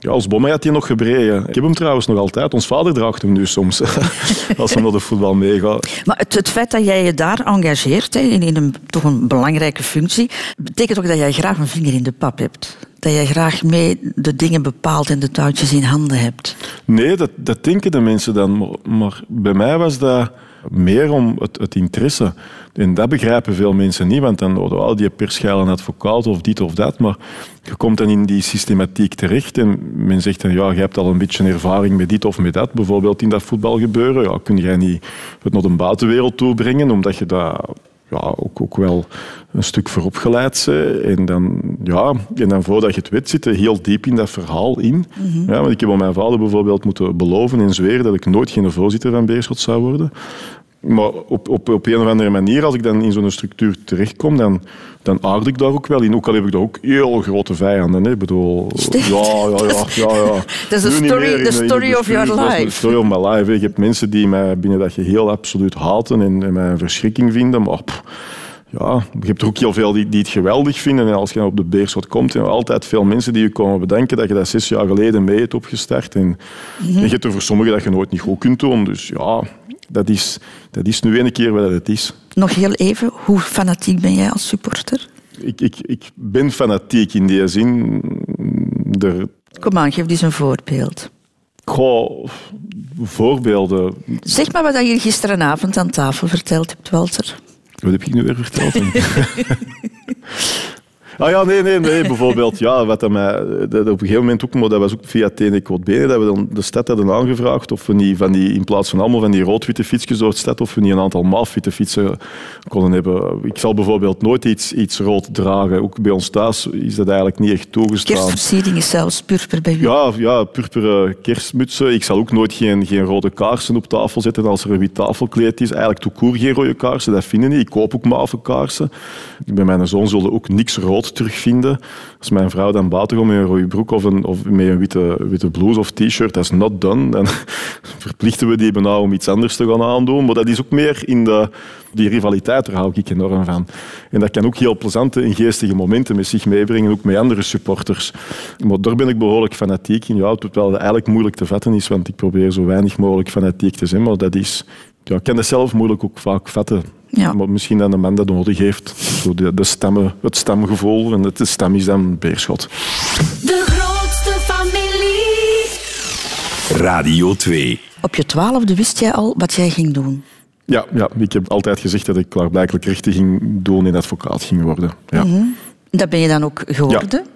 Ja, als Bommel had hij nog gebreden. Ik heb hem trouwens nog altijd. Ons vader draagt hem nu soms, als hij naar de voetbal meegaat. Maar het, het feit dat jij je daar engageert, hè, in, in een, toch een belangrijke functie, betekent ook dat jij graag een vinger in de pap hebt. Dat jij graag mee de dingen bepaalt en de touwtjes in handen hebt. Nee, dat, dat denken de mensen dan. Maar, maar bij mij was dat meer om het, interesse. En dat begrijpen veel mensen niet, want dan oh, die perschijlen advocaat of dit of dat. Maar je komt dan in die systematiek terecht en men zegt dan, ja, je hebt al een beetje ervaring met dit of met dat. Bijvoorbeeld in dat voetbalgebeuren. Ja, kun jij niet het naar de buitenwereld toe brengen, omdat je dat ja, ook, ook wel een stuk voor opgeleid bent. En dan, ja, en dan voordat je het weet, zit je heel diep in dat verhaal in. ja, want ik heb aan mijn vader bijvoorbeeld moeten beloven en zweren dat ik nooit geen voorzitter van Beerschot zou worden. Maar op, op, op een of andere manier, als ik dan in zo'n structuur terechtkom, dan, dan aard ik daar ook wel in. Ook al heb ik daar ook heel grote vijanden. Hè. Ik bedoel, ja, ja, ja, ja, ja. Dat is de story- the story of your is De life. story of my life. Je hebt mensen die mij binnen dat geheel absoluut haten en, en mij een verschrikking vinden. Maar pff, ja, je hebt er ook heel veel die, die het geweldig vinden. En als je op de Beerschot komt, zijn er altijd veel mensen die je komen bedenken dat je dat zes jaar geleden mee hebt opgestart. En, en je hebt er voor sommigen dat je nooit niet goed kunt doen. Dus ja, dat is, dat is nu een keer wat het is. Nog heel even, hoe fanatiek ben jij als supporter? Ik, ik, ik ben fanatiek in die zin. Er, Kom aan, geef eens een voorbeeld. goh, voorbeelden. Zeg maar wat je gisteravond aan tafel verteld hebt, Walter. Wat heb ik nu weer verteld? Ah ja, nee, nee, nee. Bijvoorbeeld, ja, wat dat mij, dat op een gegeven moment ook, maar dat was ook via TN Quote Benen, dat we dan de stad hadden aangevraagd of we niet van die, in plaats van allemaal van die rood-witte fietsjes door de stad, of we niet een aantal maafwitte fietsen konden hebben. Ik zal bijvoorbeeld nooit iets, iets rood dragen. Ook bij ons thuis is dat eigenlijk niet echt toegestaan. Kerstversiering is zelfs purper bij u. Ja, ja, purperen kerstmutsen. Ik zal ook nooit geen, geen rode kaarsen op tafel zetten als er een wit tafelkleed is. Eigenlijk court geen rode kaarsen, dat vinden niet. Ik koop ook mavenkaarsen. Bij mijn zoon zullen ook niks rood terugvinden. Als mijn vrouw dan buiten komt met een rode broek of, een, of met een witte, witte blouse of t-shirt, dat is not done. Dan verplichten we die bijna om iets anders te gaan aandoen. Maar dat is ook meer in de... Die rivaliteit, daar hou ik enorm van. En dat kan ook heel plezante en geestige momenten met zich meebrengen, ook met andere supporters. Maar daar ben ik behoorlijk fanatiek in. Ja, het wel eigenlijk moeilijk te vatten is, want ik probeer zo weinig mogelijk fanatiek te zijn. Maar dat is... Ja, ik kan dat zelf moeilijk ook vaak vatten. Ja. Maar misschien dat een man dat nodig heeft. Zo de, de stemmen, het stemgevoel. En het, de stem is dan Beerschot. De grootste familie. Radio 2. Op je twaalfde wist jij al wat jij ging doen. Ja, ja, ik heb altijd gezegd dat ik klaarblijkelijk rechten ging doen en advocaat ging worden. Ja. Dat ben je dan ook geworden.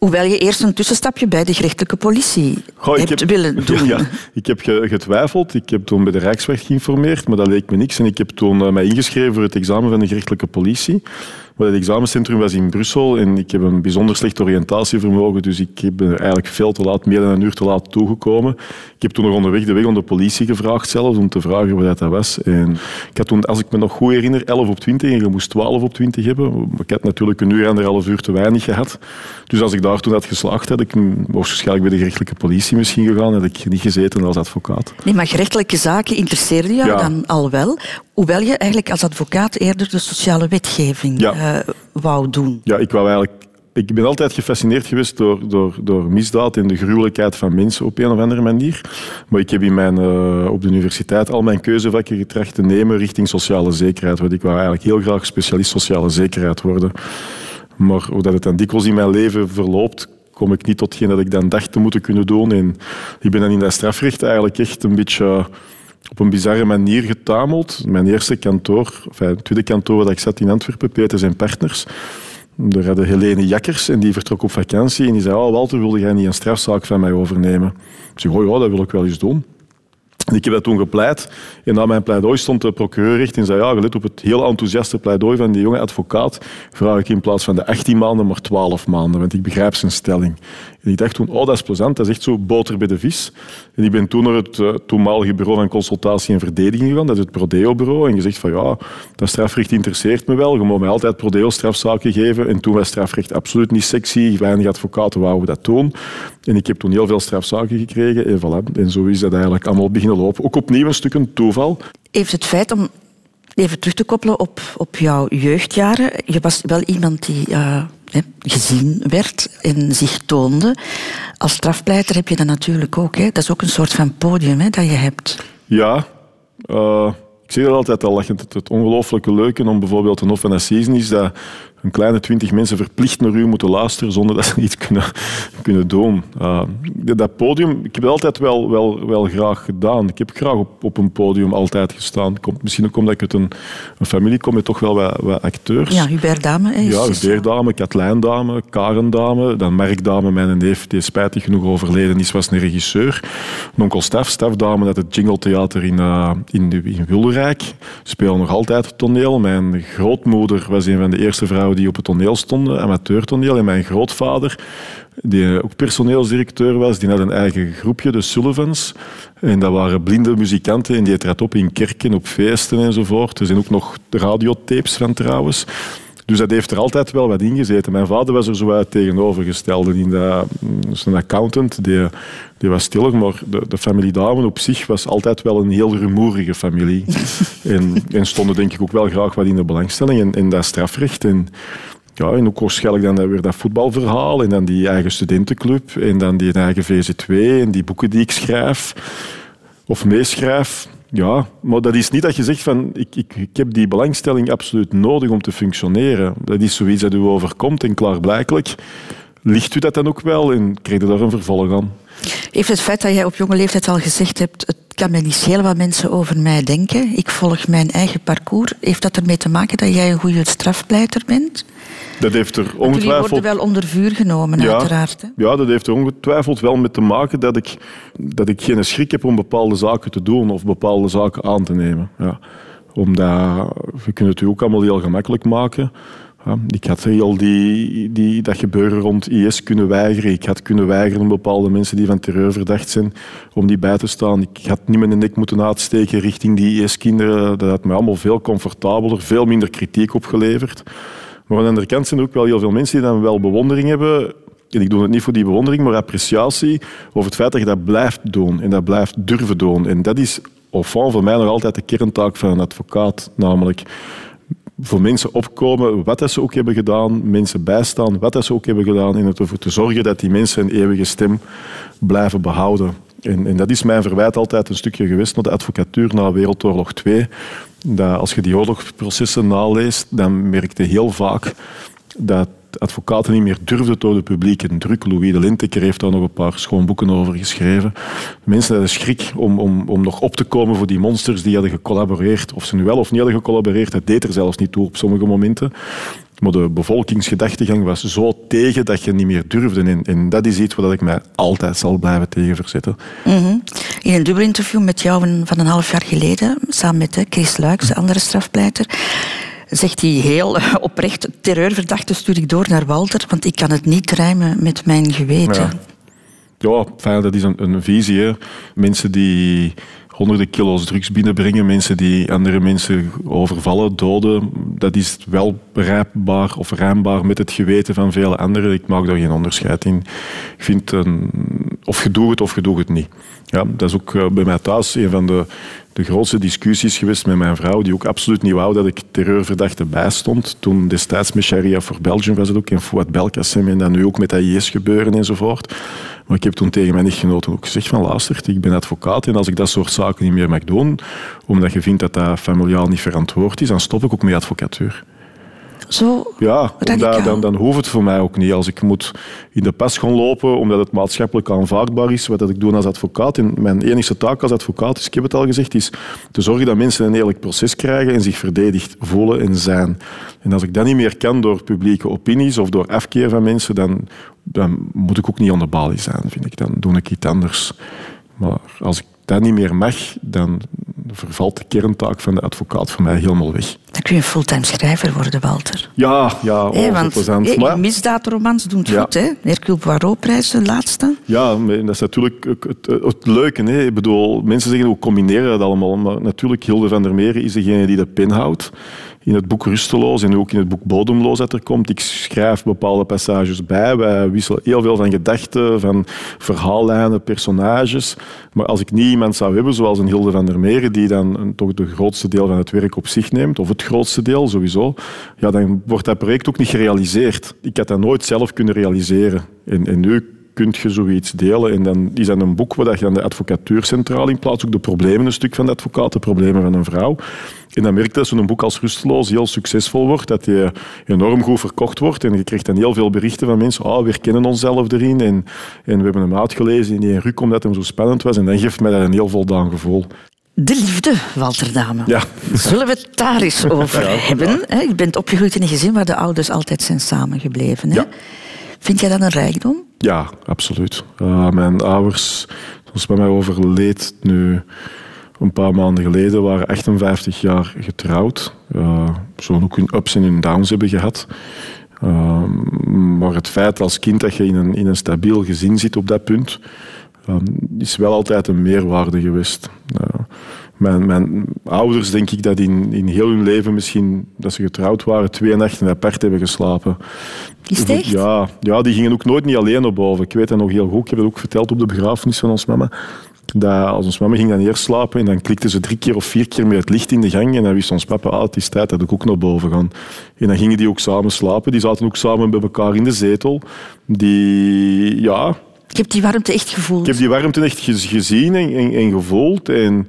Hoewel je eerst een tussenstapje bij de gerechtelijke politie Goh, hebt willen doen. Ja, ja. ik heb ge- getwijfeld. Ik heb toen bij de Rijksweg geïnformeerd, maar dat leek me niks. En ik heb toen eh, mij ingeschreven voor het examen van de gerechtelijke politie. Maar het examencentrum was in Brussel en ik heb een bijzonder slecht oriëntatievermogen, dus ik ben er eigenlijk veel te laat, meer dan een uur te laat toegekomen. Ik heb toen nog onderweg de weg aan de politie gevraagd zelfs, om te vragen wat dat was. En ik had toen, als ik me nog goed herinner, 11 op 20 en je moest 12 op 20 hebben. Ik had natuurlijk een uur en anderhalf uur te weinig gehad. Dus als ik daar toen had geslaagd, had ik waarschijnlijk bij de gerechtelijke politie misschien gegaan, had ik niet gezeten als advocaat. Nee, maar gerechtelijke zaken interesseerden jou Ja. dan al wel. Hoewel je eigenlijk als advocaat eerder de sociale wetgeving Ja. eh, wou doen. Ja, ik wou eigenlijk... Ik ben altijd gefascineerd geweest door, door, door misdaad en de gruwelijkheid van mensen op een of andere manier. Maar ik heb in mijn, eh, op de universiteit al mijn keuzevakken getracht te nemen richting sociale zekerheid. Want ik wou eigenlijk heel graag specialist sociale zekerheid worden. Maar hoe dat het dan dikwijls in mijn leven verloopt, kom ik niet tot hetgeen dat ik dan dacht te moeten kunnen doen. En ik ben dan in dat strafrecht eigenlijk echt een beetje op een bizarre manier getameld. Mijn eerste kantoor, het tweede kantoor waar ik zat in Antwerpen, Peters en Partners, daar hadden Helene Jakkers en die vertrok op vakantie en die zei, oh, Walter, wilde jij niet een strafzaak van mij overnemen? Ik zei, oh ja, dat wil ik wel eens doen. En ik heb dat toen gepleit. En na mijn pleidooi stond de procureur recht en zei, ja, gelet op het heel enthousiaste pleidooi van die jonge advocaat, vraag ik in plaats van de 18 maanden maar 12 maanden, want ik begrijp zijn stelling. Ik dacht toen, oh, dat is plezant, dat is echt zo boter bij de vis. En ik ben toen naar het eh, toenmalige bureau van consultatie en verdediging gegaan, dat is het Prodeo-bureau, en gezegd van, ja, dat strafrecht interesseert me wel, je moet mij altijd Prodeo-strafzaken geven. En toen was strafrecht absoluut niet sexy, weinig advocaten wouden dat doen. En ik heb toen heel veel strafzaken gekregen, en voilà. En zo is dat eigenlijk allemaal beginnen lopen. Ook opnieuw een stuk een toeval. Heeft het feit om even terug te koppelen op, op jouw jeugdjaren. Je was wel iemand die eh, hè, gezien werd en zich toonde. Als strafpleiter heb je dat natuurlijk ook. Hè. Dat is ook een soort van podium hè, dat je hebt. Ja, eh, ik zeg dat altijd al. Het, het, ongelooflijke leuke om bijvoorbeeld een Hof is dat een kleine twintig mensen verplicht naar u moeten luisteren zonder dat ze iets kunnen, kunnen doen. Eh, dat podium, ik heb het altijd wel, wel, wel graag gedaan. Ik heb graag op, op een podium altijd gestaan. Komt, misschien ook omdat ik uit een, een familie kom met toch wel wat, wat acteurs. Ja, Hubert Dame. hè, is- Ja, is- Beerdame, Katlijndame, Karendame, dan Merkdame, mijn neef, die spijtig genoeg overleden is, was een regisseur. En onkel Staf, Stafdame, uit het Jingle Theater in, eh, in, in Wilrijk, speelde nog altijd toneel. Mijn grootmoeder was een van de eerste vrouwen die op het toneel stonden, amateurtoneel. En mijn grootvader, die ook personeelsdirecteur was, die had een eigen groepje, de Sullivans. En dat waren blinde muzikanten en die trad op in kerken, op feesten enzovoort. Er zijn ook nog radiotapes van trouwens. Dus dat heeft er altijd wel wat in gezeten. Mijn vader was er zo uit tegenovergestelde. In dat, dus een accountant, die, die was stiller, maar de, de familie Damen op zich was altijd wel een heel rumoerige familie. en, en stonden denk ik ook wel graag wat in de belangstelling. En, en dat strafrecht. En, ja, en ook waarschijnlijk dan weer dat voetbalverhaal en dan die eigen studentenclub en dan die eigen VZ2 en die boeken die ik schrijf of meeschrijf. Ja, maar dat is niet dat je zegt van ik, ik, heb die belangstelling absoluut nodig om te functioneren. Dat is zoiets dat u overkomt en klaarblijkelijk ligt u dat dan ook wel en krijg je daar een vervolg aan. Heeft het feit dat jij op jonge leeftijd al gezegd hebt... het kan mij niet schelen wat mensen over mij denken. Ik volg mijn eigen parcours. Heeft dat ermee te maken dat jij een goede strafpleiter bent? Dat heeft er Jullie ongetwijfeld... worden wel onder vuur genomen, uiteraard. Hè? Ja, dat heeft er ongetwijfeld wel mee te maken dat ik, dat ik geen schrik heb om bepaalde zaken te doen of bepaalde zaken aan te nemen. Ja. Omdat, we kunnen het u ook allemaal heel gemakkelijk maken. Ja, ik had heel die, die, dat gebeuren rond IS kunnen weigeren. Ik had kunnen weigeren om bepaalde mensen die van terreur verdacht zijn, om die bij te staan. Ik had niet mijn nek moeten uitsteken richting die IS-kinderen. Dat had me allemaal veel comfortabeler, veel minder kritiek opgeleverd. Maar aan de andere kant zijn er ook wel heel veel mensen die dan wel bewondering hebben. En ik doe het niet voor die bewondering, maar appreciatie over het feit dat je dat blijft doen en dat blijft durven doen. En dat is au voor mij nog altijd de kerntaak van een advocaat. Namelijk voor mensen opkomen, wat dat ze ook hebben gedaan, mensen bijstaan, wat dat ze ook hebben gedaan, en ervoor te zorgen dat die mensen een eeuwige stem blijven behouden. En, en dat is mijn verwijt altijd een stukje geweest naar de advocatuur na Wereldoorlog 2. Dat als je die oorlogsprocessen naleest, dan merkte heel vaak dat advocaten niet meer durfden door de publieke druk. Louis de Linteker heeft daar nog een paar schoon boeken over geschreven. Mensen hadden schrik om, om, om nog op te komen voor die monsters die hadden gecollaboreerd. Of ze nu wel of niet hadden gecollaboreerd, dat deed er zelfs niet toe op sommige momenten. Maar de bevolkingsgedachtegang was zo tegen dat je niet meer durfde. En, en dat is iets waar ik mij altijd zal blijven tegen verzetten. Mhm. In een dubbel interview met jou van- een half jaar geleden, samen met Chris Luijks, de andere strafpleiter, zegt hij heel eh, oprecht, terreurverdachte stuur ik door naar Walter, want ik kan het niet rijmen met mijn geweten. Ja. Ja, fijn, dat is een, een visie. Hè. Mensen die honderden kilo's drugs binnenbrengen, mensen die andere mensen overvallen, doden, dat is wel bereikbaar of rijmbaar met het geweten van vele anderen. Ik maak daar geen onderscheid in. Ik vind, of je doet het of je doet het niet. Ja, dat is ook eh, bij mij thuis een van de, de grootste discussies geweest met mijn vrouw, die ook absoluut niet wou dat ik terreurverdachte bijstond. Toen destijds met Sharia voor Belgium was het ook, en Fouad Belkacem, en dan nu ook met IS gebeuren enzovoort. Maar ik heb toen tegen mijn echtgenoten ook gezegd van luister, ik ben advocaat en als ik dat soort zaken niet meer mag doen, omdat je vindt dat dat familiaal niet verantwoord is, dan stop ik ook met advocatuur. Zo Ja, dan, dan hoeft het voor mij ook niet. Als ik moet in de pas gaan lopen omdat het maatschappelijk aanvaardbaar is, wat dat ik doe als advocaat. En mijn enige taak als advocaat is, ik heb het al gezegd, is te zorgen dat mensen een eerlijk proces krijgen en zich verdedigd voelen en zijn. En als ik dat niet meer kan door publieke opinies of door afkeer van mensen, dan, dan moet ik ook niet aan de balie zijn, vind ik. Dan doe ik iets anders. Maar als ik dat niet meer mag, dan vervalt de kerntaak van de advocaat voor mij helemaal weg. Dan kun je een fulltime schrijver worden, Walter. Ja, ja, oh, Hé, zo want plezant. hé, Maar- misdaadromans doen het Ja. goed, hè? Hercule Poirot-prijs, de laatste. Ja, dat is natuurlijk het, het, het leuke. Hè. Ik bedoel, mensen zeggen hoe combineren dat allemaal. Maar natuurlijk, Hilde van der Meren is degene die de pen houdt. In het boek Rusteloos en ook in het boek Bodemloos dat er komt. Ik schrijf bepaalde passages bij. Wij wisselen heel veel van gedachten, van verhaallijnen, personages. Maar als ik niet iemand zou hebben, zoals een Hilde van der Meren, die dan toch de grootste deel van het werk op zich neemt, of het grootste deel sowieso, ja, dan wordt dat project ook niet gerealiseerd. Ik had dat nooit zelf kunnen realiseren. En, en nu kun je zoiets delen. En dan is dat een boek waar je dan de advocatuur centraal in plaatst. Ook de problemen een stuk van de advocaat, de problemen van een vrouw. En dan merk je dat zo'n boek als Rusteloos heel succesvol wordt. Dat die enorm goed verkocht wordt. En je krijgt dan heel veel berichten van mensen. Oh, we herkennen onszelf erin. En, en we hebben hem uitgelezen in die ruk omdat hem zo spannend was. En dan geeft mij dat een heel voldaan gevoel. De liefde, Walter Dame. Ja. Zullen we het daar eens over Ja. hebben? hè? Je bent opgegroeid in een gezin waar de ouders altijd zijn samengebleven. Hè? Ja. Vind jij dat een rijkdom? Ja, absoluut. Uh, mijn ouders, zoals bij mij overleed nu een paar maanden geleden, waren 58 jaar getrouwd. Uh, Zo'n ook hun ups en hun downs hebben gehad. Uh, maar het feit als kind dat je in een, in een stabiel gezin zit op dat punt, uh, is wel altijd een meerwaarde geweest. Mijn, mijn ouders, denk ik, dat in, in heel hun leven misschien, dat ze getrouwd waren, twee nachten apart hebben geslapen. Is het? Ja, ja, die gingen ook nooit niet alleen naar boven. Ik weet dat nog heel goed. Ik heb het ook verteld op de begrafenis van ons mama. Dat als ons mama ging dan eerst slapen en dan klikte ze drie keer of vier keer met het licht in de gang en dan wist ons papa, ah, het is tijd dat ik ook naar boven ga. En dan gingen die ook samen slapen. Die zaten ook samen bij elkaar in de zetel. Die, ja... Ik heb die warmte echt gevoeld. Ik heb die warmte echt gez- gezien en, en, en gevoeld. En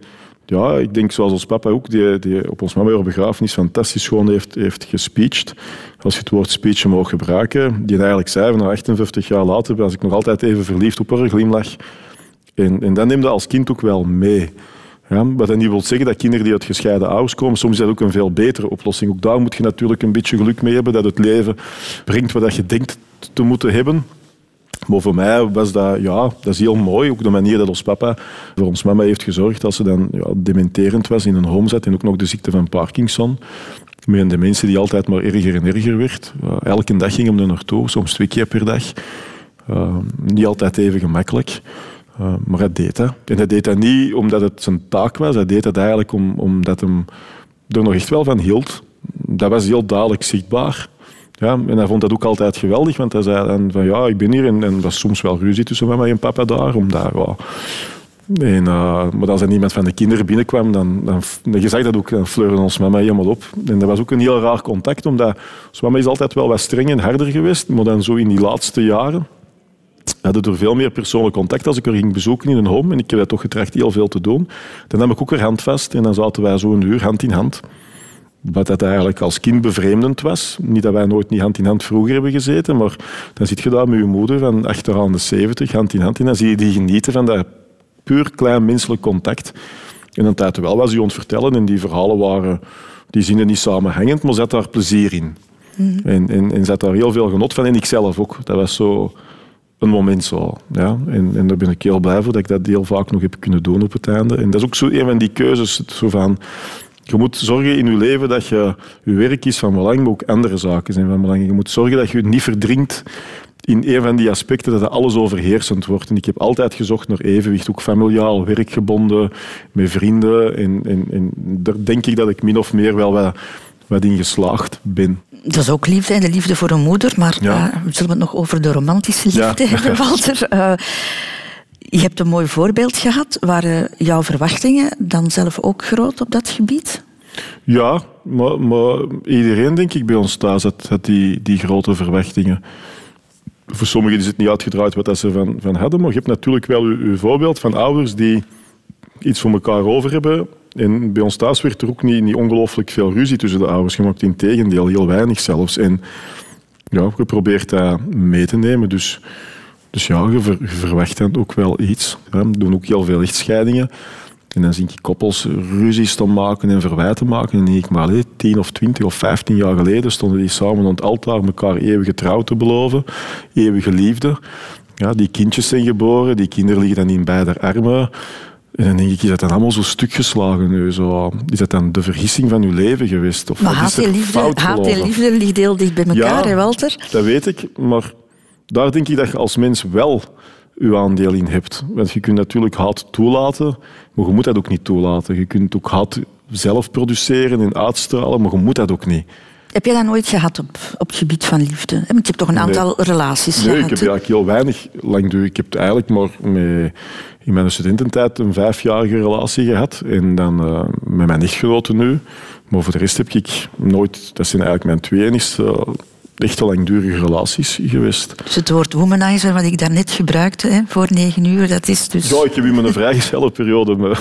ja, ik denk zoals ons papa ook, die, die op ons mama begrafenis fantastisch gewoon heeft, heeft gespeecht. Als je het woord speech mag gebruiken. Die eigenlijk zei, van 58 jaar later was ik nog altijd even verliefd op haar glimlach. En, en dat neem je als kind ook wel mee. Ja, wat dat niet wil zeggen dat kinderen die uit gescheiden ouders komen, soms is dat ook een veel betere oplossing. Ook daar moet je natuurlijk een beetje geluk mee hebben, dat het leven brengt wat je denkt te moeten hebben. Maar voor mij was dat, ja, dat is heel mooi. Ook de manier dat ons papa voor ons mama heeft gezorgd als ze dan ja, dementerend was, in een home zat en ook nog de ziekte van Parkinson. Met een dementie die altijd maar erger en erger werd. Elke dag ging hem er naartoe, soms twee keer per dag. Niet altijd even gemakkelijk. Maar hij deed dat. En hij deed dat niet omdat het zijn taak was. Hij deed dat eigenlijk om, omdat hem er nog echt wel van hield. Dat was heel duidelijk zichtbaar. Ja, en hij vond dat ook altijd geweldig, want hij zei dan van ja, ik ben hier. En, was soms wel ruzie tussen mama en papa daar, omdat ja, en, uh, maar als er niemand van de kinderen binnenkwam, dan, dan, je zag dat ook, dan fleurde ons mama helemaal op. En dat was ook een heel raar contact, omdat mama is altijd wel wat streng en harder geweest, maar dan zo in die laatste jaren hadden er veel meer persoonlijk contact als ik er ging bezoeken in een home. En ik heb dat toch getracht heel veel te doen. Dan nam ik ook weer handvast en dan zaten wij zo een uur hand in hand. Wat dat eigenlijk als kind bevreemdend was. Niet dat wij nooit niet hand in hand vroeger hebben gezeten, maar dan zit je daar met je moeder van achteraan de 70, hand in hand. En dan zie je die genieten van dat puur klein menselijk contact. En dan tijd wel was hij ons vertellen en die verhalen waren, die zinnen niet samenhangend, maar zat daar plezier in. En, en, en zat daar heel veel genot van. En ik zelf ook. Dat was zo een moment zo. Ja. En, en daar ben ik heel blij voor dat ik dat heel vaak nog heb kunnen doen op het einde. En dat is ook zo een van die keuzes. Zo van, je moet zorgen in je leven dat je, je werk is van belang, maar ook andere zaken zijn van belang. Je moet zorgen dat je je niet verdrinkt in een van die aspecten dat alles overheersend wordt. En ik heb altijd gezocht naar evenwicht, ook familiaal, werkgebonden, met vrienden. En, en, en daar denk ik dat ik min of meer wel wat, wat in geslaagd ben. Dat is ook liefde, de liefde voor een moeder. Maar Ja. eh, we zullen het nog over de romantische liefde Ja. hebben, Walter. Eh, je hebt een mooi voorbeeld gehad. Waren jouw verwachtingen dan zelf ook groot op dat gebied? Ja, maar, iedereen, denk ik, bij ons thuis had, die, die grote verwachtingen. Voor sommigen is het niet uitgedraaid wat ze van, van hadden, maar je hebt natuurlijk wel uw, voorbeeld van ouders die iets voor elkaar over hebben. En bij ons thuis werd er ook niet, niet ongelooflijk veel ruzie tussen de ouders gemaakt. Integendeel, heel weinig zelfs. En ja, je probeert dat mee te nemen. Dus, dus ja, je, ver- je verwacht dan ook wel iets. We doen ook heel veel echtscheidingen. En dan zie ik koppels ruzies te maken en verwijten maken. En dan denk ik, maar allee, 10 of 20 of 15 jaar geleden stonden die samen aan het altaar elkaar eeuwige trouw te beloven. Eeuwige liefde. Ja, die kindjes zijn geboren, die kinderen liggen dan in beide armen. En dan denk ik, is dat dan allemaal zo stuk geslagen nu? Zo, is dat dan de vergissing van uw leven geweest? Of Maar haat en liefde, fout haat en gelopen? liefde ligt heel dicht bij elkaar, Ja. hè, Walter? Dat weet ik, maar daar denk ik dat je als mens wel je aandeel in hebt. Want je kunt natuurlijk haat toelaten, maar je moet dat ook niet toelaten. Je kunt ook haat zelf produceren en uitstralen, maar je moet dat ook niet. Heb jij dat nooit gehad op, op het gebied van liefde? Want je hebt toch een aantal relaties Nee, gehad? ik heb eigenlijk heel weinig langdurig. Ik heb eigenlijk maar met, in mijn studententijd een vijfjarige relatie gehad. En dan eh, met mijn echtgenote nu. Maar voor de rest heb ik nooit... Dat zijn eigenlijk mijn twee enigste echte langdurige relaties geweest. Dus het woord womanizer, wat ik daarnet gebruikte, hè, voor negen uur, dat is dus... Ja, ik heb in mijn vrijgezellenperiode me,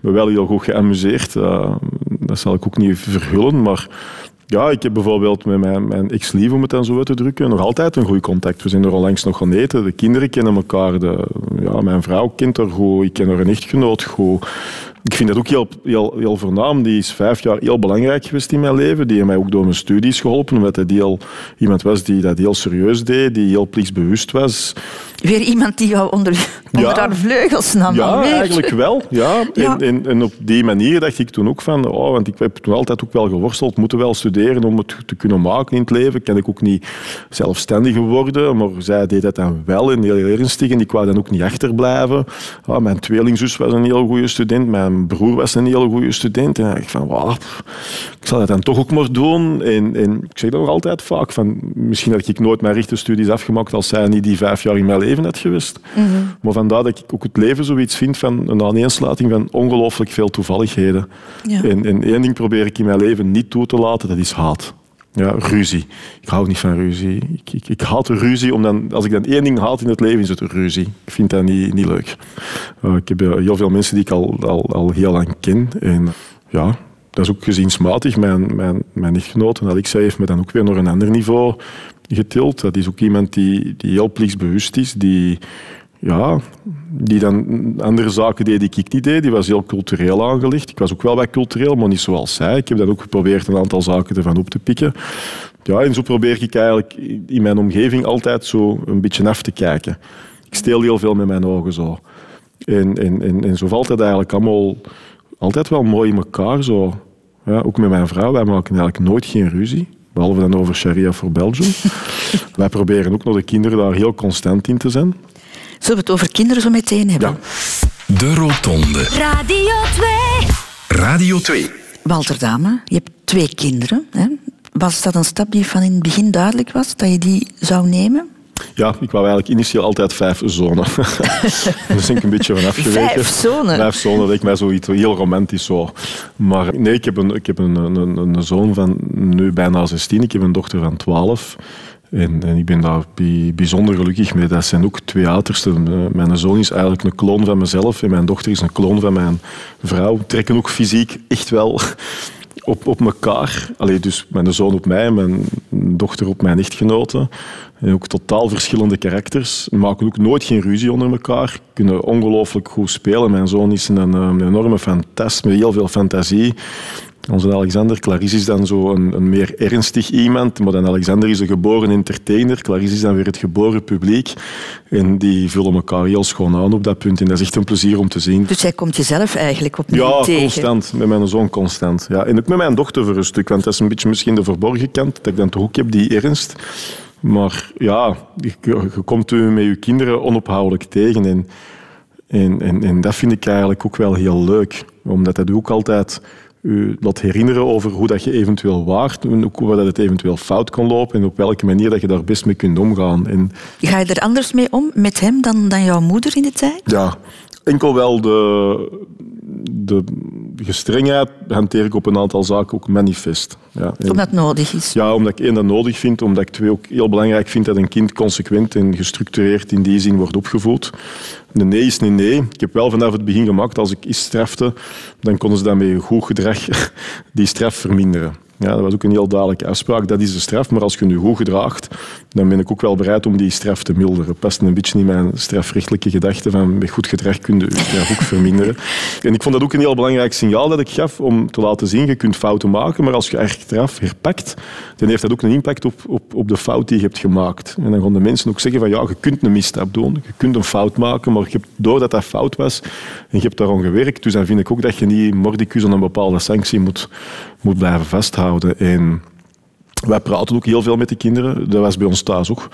me wel heel goed geamuseerd. Eh, dat zal ik ook niet verhullen, maar ja, ik heb bijvoorbeeld met mijn, mijn ex-lief, om het dan zo uit te drukken, nog altijd een goed contact. We zijn er onlangs nog gaan eten. De kinderen kennen elkaar. De, ja, mijn vrouw kent haar goed. Ik ken haar een echtgenoot goed. Ik vind dat ook heel, heel, heel voornaam. Die is vijf jaar heel belangrijk geweest in mijn leven. Die heeft mij ook door mijn studies geholpen, omdat hij iemand was die dat heel serieus deed, die heel plichtsbewust was. Weer iemand die jou onder, onder Ja. haar vleugels nam. Ja, alweer. eigenlijk wel. Ja. Ja. En, en, en op die manier dacht ik toen ook van, oh, want ik heb toen altijd ook wel geworsteld, moeten wel studeren om het te kunnen maken in het leven. Kan ik ook niet zelfstandig worden, maar zij deed dat dan wel en heel ernstig en ik wou dan ook niet achterblijven. Ah, mijn tweelingzus was een heel goede student, mijn broer was een heel goede student. En ik van, pff, ik zal dat dan toch ook maar doen. En, en ik zeg dat nog altijd vaak, van, misschien had ik nooit mijn rechtenstudies afgemaakt als zij niet die vijf jaar in mijn leven had geweest. Maar vandaar dat ik ook het leven zoiets vind van een aaneensluiting van ongelooflijk veel toevalligheden. Ja. En, en één ding probeer ik in mijn leven niet toe te laten, dat is haat. Ja, ruzie. Ik hou niet van ruzie. Ik, ik, ik haat ruzie, omdat als ik dan één ding haat in het leven, is het ruzie. Ik vind dat niet, niet leuk. Uh, ik heb uh, heel veel mensen die ik al, al, al heel lang ken. En ja, dat is ook gezinsmatig. Mijn, mijn, mijn echtgenote, Alexa, heeft me dan ook weer naar een ander niveau getild. Dat is ook iemand die, die heel plichtsbewust is, die, ja, die dan andere zaken deed die ik niet deed. Die was heel cultureel aangelegd. Ik was ook wel wat cultureel, maar niet zoals zij. Ik heb dan ook geprobeerd een aantal zaken ervan op te pikken. Ja, en zo probeer ik eigenlijk in mijn omgeving altijd zo een beetje af te kijken. Ik steel heel veel met mijn ogen zo. En, en, en, en zo valt het eigenlijk allemaal altijd wel mooi in elkaar. Zo. Ja, ook met mijn vrouw, wij maken eigenlijk nooit geen ruzie. Behalve dan over sharia voor Belgium. wij proberen ook nog de kinderen daar heel constant in te zijn. Zullen we het over kinderen zo meteen hebben? Ja. De Rotonde. Radio 2. Radio 2. Walter Dame, je hebt twee kinderen. Hè? Was dat een stap die van in het begin duidelijk was, dat je die zou nemen? Ja, ik wou eigenlijk initieel altijd vijf zonen. Daar ben ik een beetje van afgeweken. Vijf zonen? Vijf zonen, dat lijkt mij zoiets heel romantisch zo. Maar nee, ik heb een, ik heb een, een, een zoon van nu bijna 16. Ik heb een dochter van 12. En, en ik ben daar bij- bijzonder gelukkig mee. Dat zijn ook twee uitersten. Eh, Mijn zoon is eigenlijk een kloon van mezelf en mijn dochter is een kloon van mijn vrouw. Trekken ook fysiek echt wel op, op elkaar. Allee, dus mijn zoon op mij, mijn dochter op mijn echtgenote. En ook totaal verschillende karakters. Maken ook nooit geen ruzie onder elkaar. Kunnen ongelooflijk goed spelen. Mijn zoon is een, een enorme fantast met heel veel fantasie. Onze Alexander, Clarice is dan zo een, een meer ernstig iemand, maar dan Alexander is een geboren entertainer. Clarice is dan weer het geboren publiek. En die vullen elkaar heel schoon aan op dat punt. En dat is echt een plezier om te zien. Dus jij komt jezelf eigenlijk opnieuw Ja, tegen. constant. Met mijn zoon constant. Ja. En ook met mijn dochter voor een stuk. Want dat is een beetje misschien de verborgen kant. Dat ik dan toch ook heb, die ernst. Maar ja, je, je komt u met je kinderen onophoudelijk tegen. En, en, en, en dat vind ik eigenlijk ook wel heel leuk. Omdat dat ook altijd u laat herinneren over hoe dat je eventueel waart. En ook hoe dat het eventueel fout kan lopen. En op welke manier dat je daar best mee kunt omgaan. En Ga je er anders mee om met hem dan, dan jouw moeder in de tijd? Ja, enkel wel de, de gestrengheid hanteer ik op een aantal zaken ook manifest. Ja, en- Omdat het nodig is. ja, omdat ik één dat nodig vind, omdat ik twee ook heel belangrijk vind dat een kind consequent en gestructureerd in die zin wordt opgevoed. Een nee is een nee. Ik heb wel vanaf het begin gemaakt, als ik iets strafte, dan konden ze daarmee goed gedrag die straf verminderen. Ja, dat was ook een heel duidelijke afspraak. Dat is de straf, maar als je je goed gedraagt, dan ben ik ook wel bereid om die straf te milderen. Past een beetje in mijn strafrechtelijke gedachte van met goed gedrag kun je straf ook verminderen. En ik vond dat ook een heel belangrijk signaal dat ik gaf om te laten zien, je kunt fouten maken, maar als je straf herpakt, dan heeft dat ook een impact op, op, op de fout die je hebt gemaakt. En dan gaan de mensen ook zeggen van ja, je kunt een misstap doen, je kunt een fout maken, maar je hebt, doordat dat fout was en je hebt daaraan gewerkt, dus dan vind ik ook dat je niet mordicus aan een bepaalde sanctie moet, moet blijven vasthouden. En wij praten ook heel veel met de kinderen. Dat was bij ons thuis ook.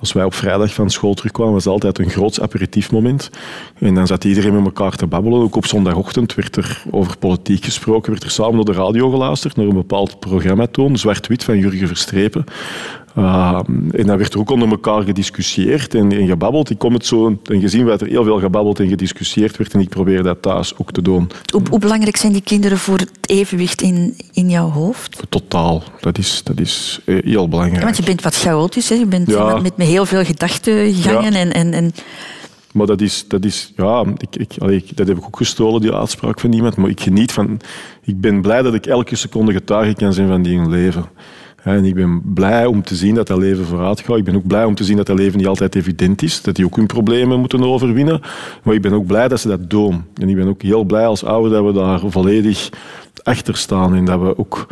Als wij op vrijdag van school terugkwamen, was het altijd een groot aperitiefmoment. En dan zat iedereen met elkaar te babbelen. Ook op zondagochtend werd er over politiek gesproken, werd er samen naar de radio geluisterd, naar een bepaald programma toon, Zwart-Wit van Jurgen Verstrepen. Uh, en dan werd er ook onder elkaar gediscussieerd en, en gebabbeld. Ik kom het zo en gezien dat er heel veel gebabbeld en gediscussieerd werd en ik probeer dat thuis ook te doen. Hoe, hoe belangrijk zijn die kinderen voor het evenwicht in, in jouw hoofd? Totaal. Dat is, dat is eh, heel belangrijk. Ja, want je bent wat chaotisch, hè? je bent Ja. met, met heel veel gedachtegangen. Ja. En, en, en Maar dat is, dat is ja, ik, ik, allee, ik- dat heb ik ook gestolen, die uitspraak van iemand. Maar ik geniet van, ik ben blij dat ik elke seconde getuige kan zijn van die leven. En ik ben blij om te zien dat dat leven vooruit gaat. Ik ben ook blij om te zien dat dat leven niet altijd evident is. Dat die ook hun problemen moeten overwinnen. Maar ik ben ook blij dat ze dat doen. En ik ben ook heel blij als ouder dat we daar volledig achter staan. En dat we ook,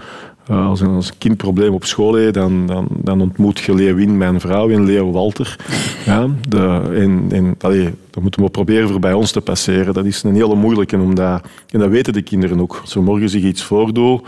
eh, als een, als een kind probleem op school heeft, dan, dan, dan ontmoet je Leeuwin, mijn vrouw, en Leo Walter. Ja, de, en, en, allee, dat moeten we proberen voor bij ons te passeren. Dat is een hele moeilijke. Omdat, en dat weten de kinderen ook. Als er morgen zich iets voordoet,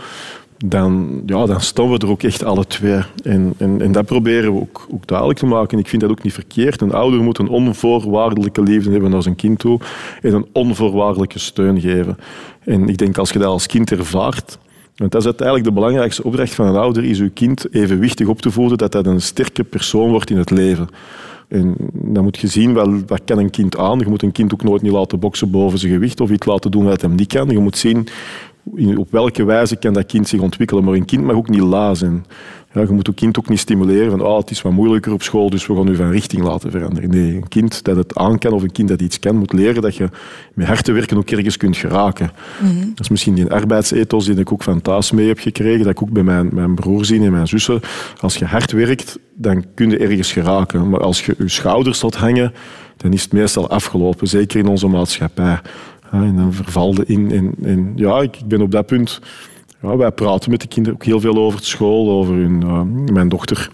dan, ja, dan staan we er ook echt alle twee. En, dat proberen we ook, ook duidelijk te maken. Ik vind dat ook niet verkeerd. Een ouder moet een onvoorwaardelijke liefde hebben naar zijn kind toe en een onvoorwaardelijke steun geven. En ik denk als je dat als kind ervaart, want dat is uiteindelijk de belangrijkste opdracht van een ouder, is uw kind evenwichtig op te voeden, dat dat een sterke persoon wordt in het leven. En dan moet je zien, wel, wat kan een kind aan? Je moet een kind ook nooit niet laten boksen boven zijn gewicht of iets laten doen wat hem niet kan. Je moet zien op welke wijze kan dat kind zich ontwikkelen. Maar een kind mag ook niet la zijn. Ja, je moet een kind ook niet stimuleren van oh, het is wat moeilijker op school, dus we gaan u van richting laten veranderen. Nee, een kind dat het aan kan of een kind dat iets kan, moet leren dat je met hard te werken ook ergens kunt geraken. Dat is misschien die arbeidsethos die ik ook van thuis mee heb gekregen, dat ik ook bij mijn, mijn broer zie en mijn zussen. Als je hard werkt, dan kun je ergens geraken. Maar als je je schouders laat hangen, dan is het meestal afgelopen, zeker in onze maatschappij. En dan vervalde in. En, ja, ik, ik ben op dat punt. Ja, wij praten met de kinderen ook heel veel over school, over hun. mijn dochter.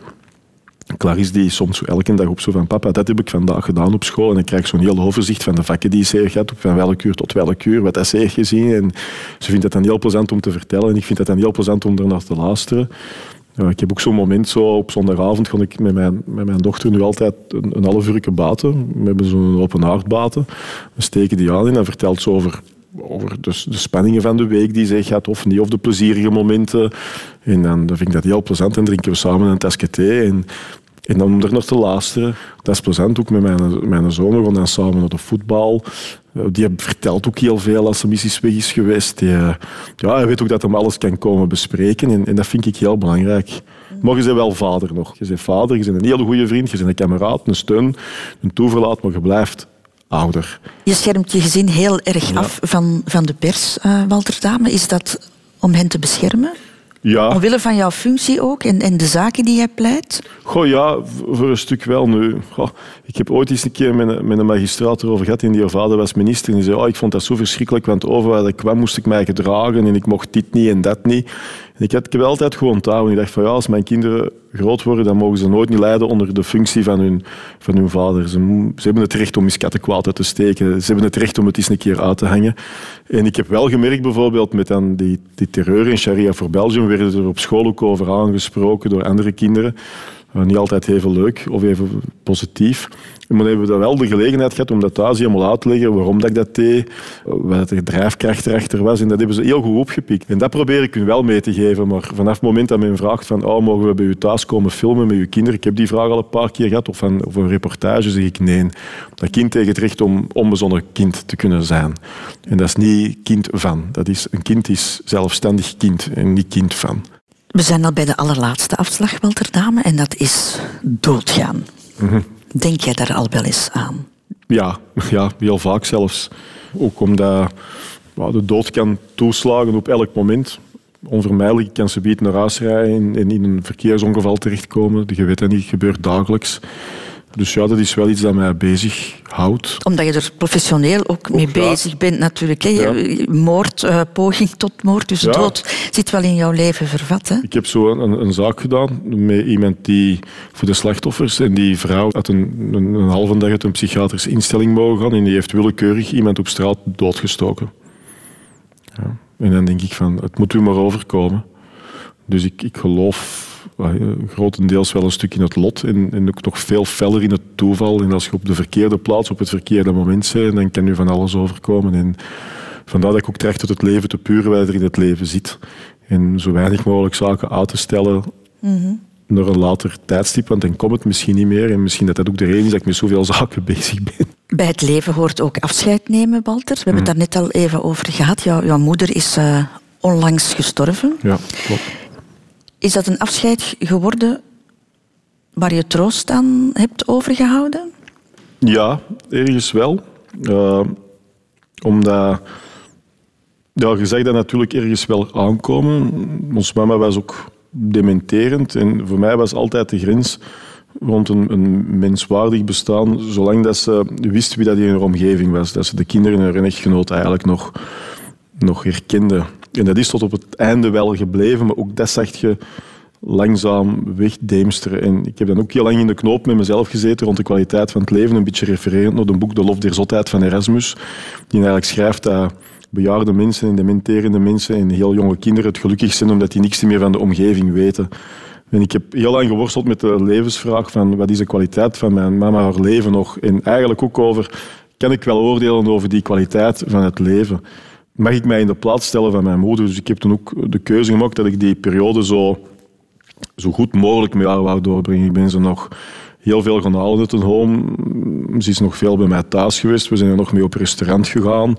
Clarice die soms elke dag op zo van papa, dat heb ik vandaag gedaan op school. En dan krijg ik zo'n heel overzicht van de vakken die ze heeft gehad, van welk uur tot welk uur, wat dat ze heeft gezien. En ze vindt het dan heel plezant om te vertellen en ik vind het dan heel plezant om ernaar te luisteren. Ik heb ook zo'n moment, zo op zondagavond, kon ik met mijn, met mijn dochter nu altijd een, een half uur baten. We hebben zo'n open haard baten. We steken die aan en dan vertelt ze over, over de, de spanningen van de week die ze gaat, of niet, of de plezierige momenten. En dan, dan vind ik dat heel plezant. En drinken we samen een tasje thee. En, en dan om er nog te luisteren. Dat is plezant, ook met mijn, mijn zoon. We gaan dan samen naar de voetbal. Eh, Die vertelt ook heel veel als ze missies weg is geweest. Die, eh, ja, hij weet ook dat hij alles kan komen bespreken. En, en dat vind ik heel belangrijk. Maar je bent wel vader nog. Je bent vader, je bent een hele goede vriend, je bent een kameraad, een steun, een toeverlaat, maar je blijft ouder. Je schermt je gezin heel erg af van, van de pers, eh, Walter Dame. Is dat om hen te beschermen? Ja. Omwille van jouw functie ook en, en de zaken die jij pleit? Goh, ja, voor een stuk wel nu. Goh, ik heb ooit eens een keer met een, met een magistraat erover gehad en die vader was minister. En die zei, oh, ik vond dat zo verschrikkelijk, want overal waar ik kwam moest ik mij gedragen en ik mocht dit niet en dat niet. Ik, had, heb altijd gewoon ik dacht van ja, als mijn kinderen groot worden, dan mogen ze nooit niet lijden onder de functie van hun, van hun vader. Ze, ze hebben het recht om eens kattenkwaad uit te steken. Ze hebben het recht om het eens een keer uit te hangen. En ik heb wel gemerkt bijvoorbeeld met dan die, die terreur in Sharia voor Belgium, werden er op school ook over aangesproken door andere kinderen. Uh, niet altijd even leuk of even positief. Maar dan hebben we wel de gelegenheid gehad om dat thuis helemaal uit te leggen, waarom dat ik dat deed, wat de drijfkracht erachter was. En dat hebben ze heel goed opgepikt. En dat probeer ik hun wel mee te geven. Maar vanaf het moment dat men vraagt van, oh, mogen we bij u thuis komen filmen met uw kinderen? Ik heb die vraag al een paar keer gehad, of, van, een reportage, zeg ik nee. Dat kind heeft het recht om onbezonnen kind te kunnen zijn. En dat is niet kind van. Dat is, een kind is zelfstandig kind en niet kind van. We zijn al bij de allerlaatste afslag, Walter Dame, en dat is doodgaan. Denk jij daar al wel eens aan? Ja, ja, heel vaak zelfs. Ook omdat de dood kan toeslagen op elk moment. Onvermijdelijk kan ze biedt naar huis rijden en, in een verkeersongeval terechtkomen. Je weet dat niet, gebeurt dagelijks. Dus ja, dat is wel iets dat mij bezig houdt. Omdat je er professioneel ook mee ja. bezig bent natuurlijk. Hè. Moord, eh, poging tot moord, dus Ja. dood zit wel in jouw leven vervat. Hè? Ik heb zo een, een zaak gedaan met iemand die voor de slachtoffers en die vrouw had een, een, een halve dag uit een psychiatrische instelling mogen gaan en die heeft willekeurig iemand op straat doodgestoken. Ja. En dan denk ik van, het moet u maar overkomen. Dus ik, ik geloof grotendeels wel een stuk in het lot en, en ook nog veel feller in het toeval. En als je op de verkeerde plaats, op het verkeerde moment bent, dan kan je van alles overkomen. En vandaar dat ik ook tracht tot het leven te puren wat er in het leven zit. En zo weinig mogelijk zaken uit te stellen naar een later tijdstip, want dan komt het misschien niet meer. En misschien dat dat ook de reden is dat ik met zoveel zaken bezig ben. Bij het leven hoort ook afscheid nemen, Walter. We hebben het daar net al even over gehad. Jouw, jouw moeder is eh, onlangs gestorven. Ja, klopt. Is dat een afscheid geworden waar je troost aan hebt overgehouden? Ja, ergens wel. Eh, omdat... Ja, je zag dat natuurlijk ergens wel aankomen. Ons mama was ook dementerend. En voor mij was altijd de grens rond een, een menswaardig bestaan, zolang dat ze wist wie dat in haar omgeving was. Dat ze de kinderen en hun echtgenoot eigenlijk nog, nog herkende. En dat is tot op het einde wel gebleven, maar ook dat zag je langzaam wegdeemsteren. En ik heb dan ook heel lang in de knoop met mezelf gezeten rond de kwaliteit van het leven, een beetje refererend naar het boek De Lof der Zotheid van Erasmus, die eigenlijk schrijft dat bejaarde mensen en dementerende mensen en heel jonge kinderen het gelukkig zijn omdat die niks meer van de omgeving weten. En ik heb heel lang geworsteld met de levensvraag van wat is de kwaliteit van mijn mama haar leven nog? En eigenlijk ook over, kan ik wel oordelen over die kwaliteit van het leven? Mag ik mij in de plaats stellen van mijn moeder? Dus ik heb toen ook de keuze gemaakt dat ik die periode zo, zo goed mogelijk met haar wou doorbrengen. Ik ben ze nog heel veel gaan halen uit het home. Ze is nog veel bij mij thuis geweest. We zijn er nog mee op restaurant gegaan.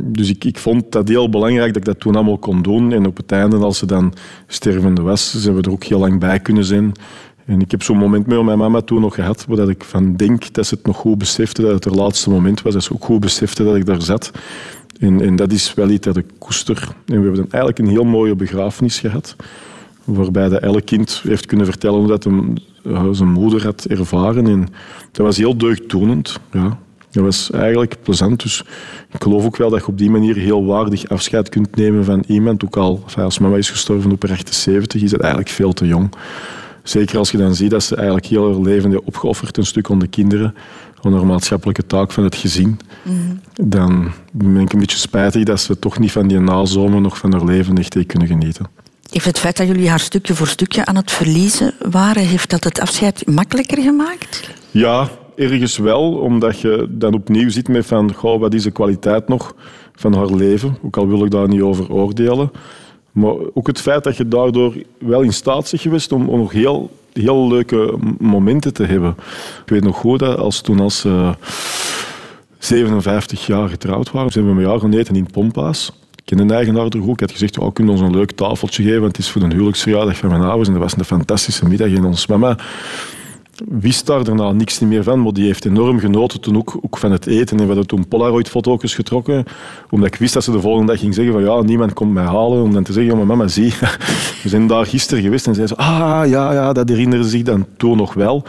Dus ik, ik vond dat heel belangrijk dat ik dat toen allemaal kon doen. En op het einde, als ze dan stervende was, zijn we er ook heel lang bij kunnen zijn. En ik heb zo'n moment met mijn mama toen nog gehad, waar ik van denk dat ze het nog goed besefte, dat het haar laatste moment was. Dat ze ook goed besefte dat ik daar zat. En, en dat is wel iets dat ik koester. En we hebben eigenlijk een heel mooie begrafenis gehad waarbij dat elk kind heeft kunnen vertellen hoe dat hem, uh, zijn moeder had ervaren. En dat was heel deugdtonend. Ja. Dat was eigenlijk plezant. Dus ik geloof ook wel dat je op die manier heel waardig afscheid kunt nemen van iemand. Ook al, als mama is gestorven op haar 78, is dat eigenlijk veel te jong. Zeker als je dan ziet dat ze eigenlijk heel haar leven heeft opgeofferd, een stuk aan de kinderen, haar maatschappelijke taak van het gezin. Dan ben ik een beetje spijtig dat ze toch niet van die nazomer nog van haar leven echt kunnen genieten. Heeft het feit dat jullie haar stukje voor stukje aan het verliezen waren, heeft dat het afscheid makkelijker gemaakt? Ja, ergens wel, omdat je dan opnieuw zit met van, goh, wat is de kwaliteit nog van haar leven? Ook al wil ik daar niet over oordelen. Maar ook het feit dat je daardoor wel in staat bent geweest om, om nog heel, heel leuke momenten te hebben. Ik weet nog goed dat als toen als ze 57 jaar getrouwd waren, zijn we een jaar gaan eten in Pompa's. Ik ken de eigenaar er ook. Ik had gezegd, oh, kun ons een leuk tafeltje geven, want het is voor een huwelijksverjaardag van mijn ouders. En dat was een fantastische middag. En ons mama wist daar daarna niks meer van, maar die heeft enorm genoten toen ook, ook van het eten. En we hadden toen Polaroid-foto's getrokken, omdat ik wist dat ze de volgende dag ging zeggen van ja, niemand komt mij halen. Om dan te zeggen, ja, maar mama, zie, we zijn daar gisteren geweest. En zei ze, ah, ja, ja, dat herinneren ze zich dan toen nog wel.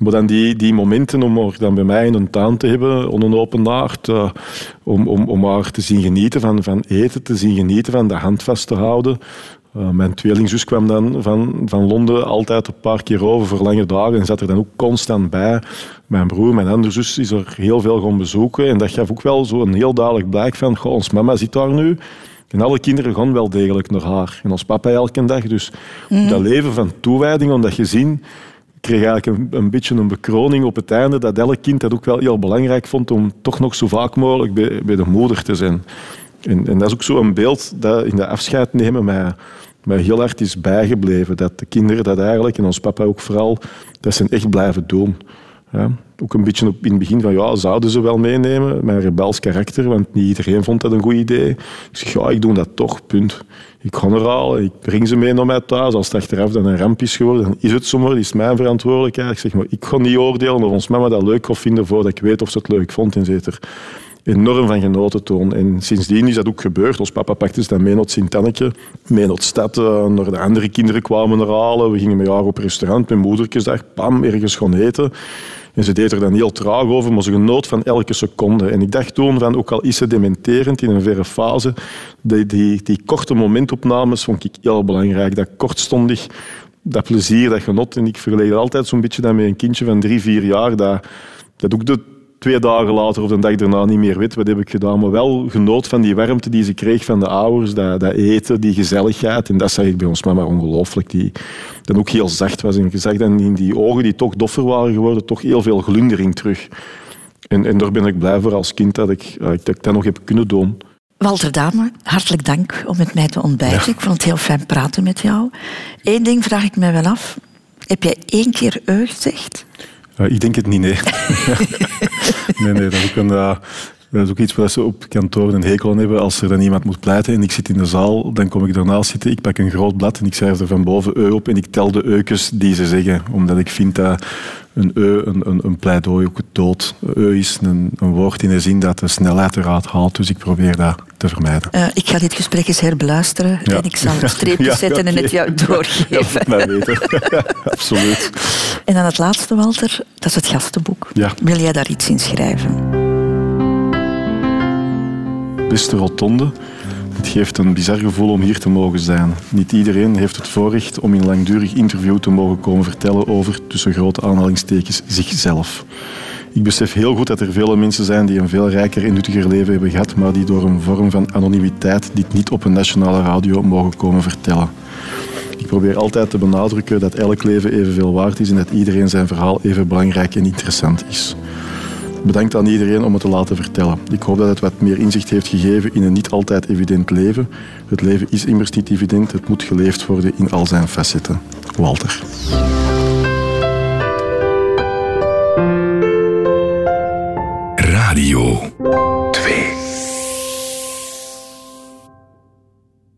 Maar dan die, die momenten om haar dan bij mij in een tuin te hebben, nacht, uh, om, om, om haar te zien genieten van, van eten, te zien genieten van de hand vast te houden. Uh, mijn tweelingzus kwam dan van, van Londen altijd een paar keer over voor lange dagen en zat er dan ook constant bij. Mijn broer, mijn andere zus, is er heel veel gaan bezoeken. En dat gaf ook wel zo een heel duidelijk blijk van, goh, ons mama zit daar nu. En alle kinderen gaan wel degelijk naar haar. En ons papa elke dag. Dus mm. dat leven van toewijding, om dat gezien kreeg eigenlijk een, een, beetje een bekroning op het einde dat elk kind dat ook wel heel belangrijk vond om toch nog zo vaak mogelijk bij, bij de moeder te zijn. En, en dat is ook zo een beeld dat in de afscheid nemen mij, mij heel hard is bijgebleven. Dat de kinderen dat eigenlijk, en ons papa ook vooral, dat ze echt blijven doen. Ja, ook een beetje op, in het begin van, ja, zouden ze wel meenemen, mijn rebels karakter, want niet iedereen vond dat een goed idee. Ik zeg, ja, ik doe dat toch, punt. Ik ga er al, ik breng ze mee naar mij thuis. Als het achteraf dan een ramp is geworden, dan is het zomaar, dat is mijn verantwoordelijkheid. Ik zeg, maar ik ga niet oordelen of ons mama dat leuk of vinden voordat ik weet of ze het leuk vond. En enorm van genoten toen. En sindsdien is dat ook gebeurd. Ons papa pakte ze dan mee naar Sint-Anneke, mee naar de stad, uh, naar de andere kinderen kwamen er halen. We gingen met haar op restaurant, mijn moedertjes daar, pam, ergens gaan eten. En ze deed er dan heel traag over, maar ze genoot van elke seconde. En ik dacht toen van, ook al is ze dementerend in een verre fase, die, die, die korte momentopnames vond ik heel belangrijk. Dat kortstondig, dat plezier, dat genot. En ik vergeleek altijd zo'n beetje dan met een kindje van drie, vier jaar, dat, dat ook de twee dagen later of de dag daarna niet meer weet wat heb ik gedaan. Maar wel genoot van die warmte die ze kreeg van de ouders, dat, dat eten, die gezelligheid. En dat zag ik bij ons mama ongelooflijk. Die dan ook heel zacht was. En je zag dan in die ogen die toch doffer waren geworden, toch heel veel glundering terug. En, en daar ben ik blij voor als kind dat ik, dat ik dat nog heb kunnen doen. Walter Dame, hartelijk dank om met mij te ontbijten. Ik vond het heel fijn praten met jou. Eén ding vraag ik me wel af. Heb jij één keer eu gezegd? Uh, ik denk het niet, nee. nee, nee, dat is dat is ook iets waar ze op kantoor een hekel aan hebben. Als er dan iemand moet pleiten en ik zit in de zaal, dan kom ik daarnaast zitten, ik pak een groot blad en ik schrijf er van boven eu op en ik tel de eukes die ze zeggen. Omdat ik vind dat een eu, een, een, een pleidooi ook het dood. Eu is een, een, woord in de zin dat de snelheid eruit haalt, dus ik probeer dat te vermijden. Uh, ik ga dit gesprek eens herbeluisteren ja. en ik zal een streepje ja, zetten okay. en het jou doorgeven. Ja, weten. Absoluut. En dan het laatste, Walter, dat is het gastenboek. Ja. Wil jij daar iets in schrijven? Beste Rotonde, het geeft een bizar gevoel om hier te mogen zijn. Niet iedereen heeft het voorrecht om in een langdurig interview te mogen komen vertellen over, tussen grote aanhalingstekens, zichzelf. Ik besef heel goed dat er vele mensen zijn die een veel rijker en nuttiger leven hebben gehad, maar die door een vorm van anonimiteit dit niet op een nationale radio mogen komen vertellen. Ik probeer altijd te benadrukken dat elk leven evenveel waard is en dat iedereen zijn verhaal even belangrijk en interessant is. Bedankt aan iedereen om het te laten vertellen. Ik hoop dat het wat meer inzicht heeft gegeven in een niet altijd evident leven. Het leven is immers niet evident, het moet geleefd worden in al zijn facetten. Walter. Radio 2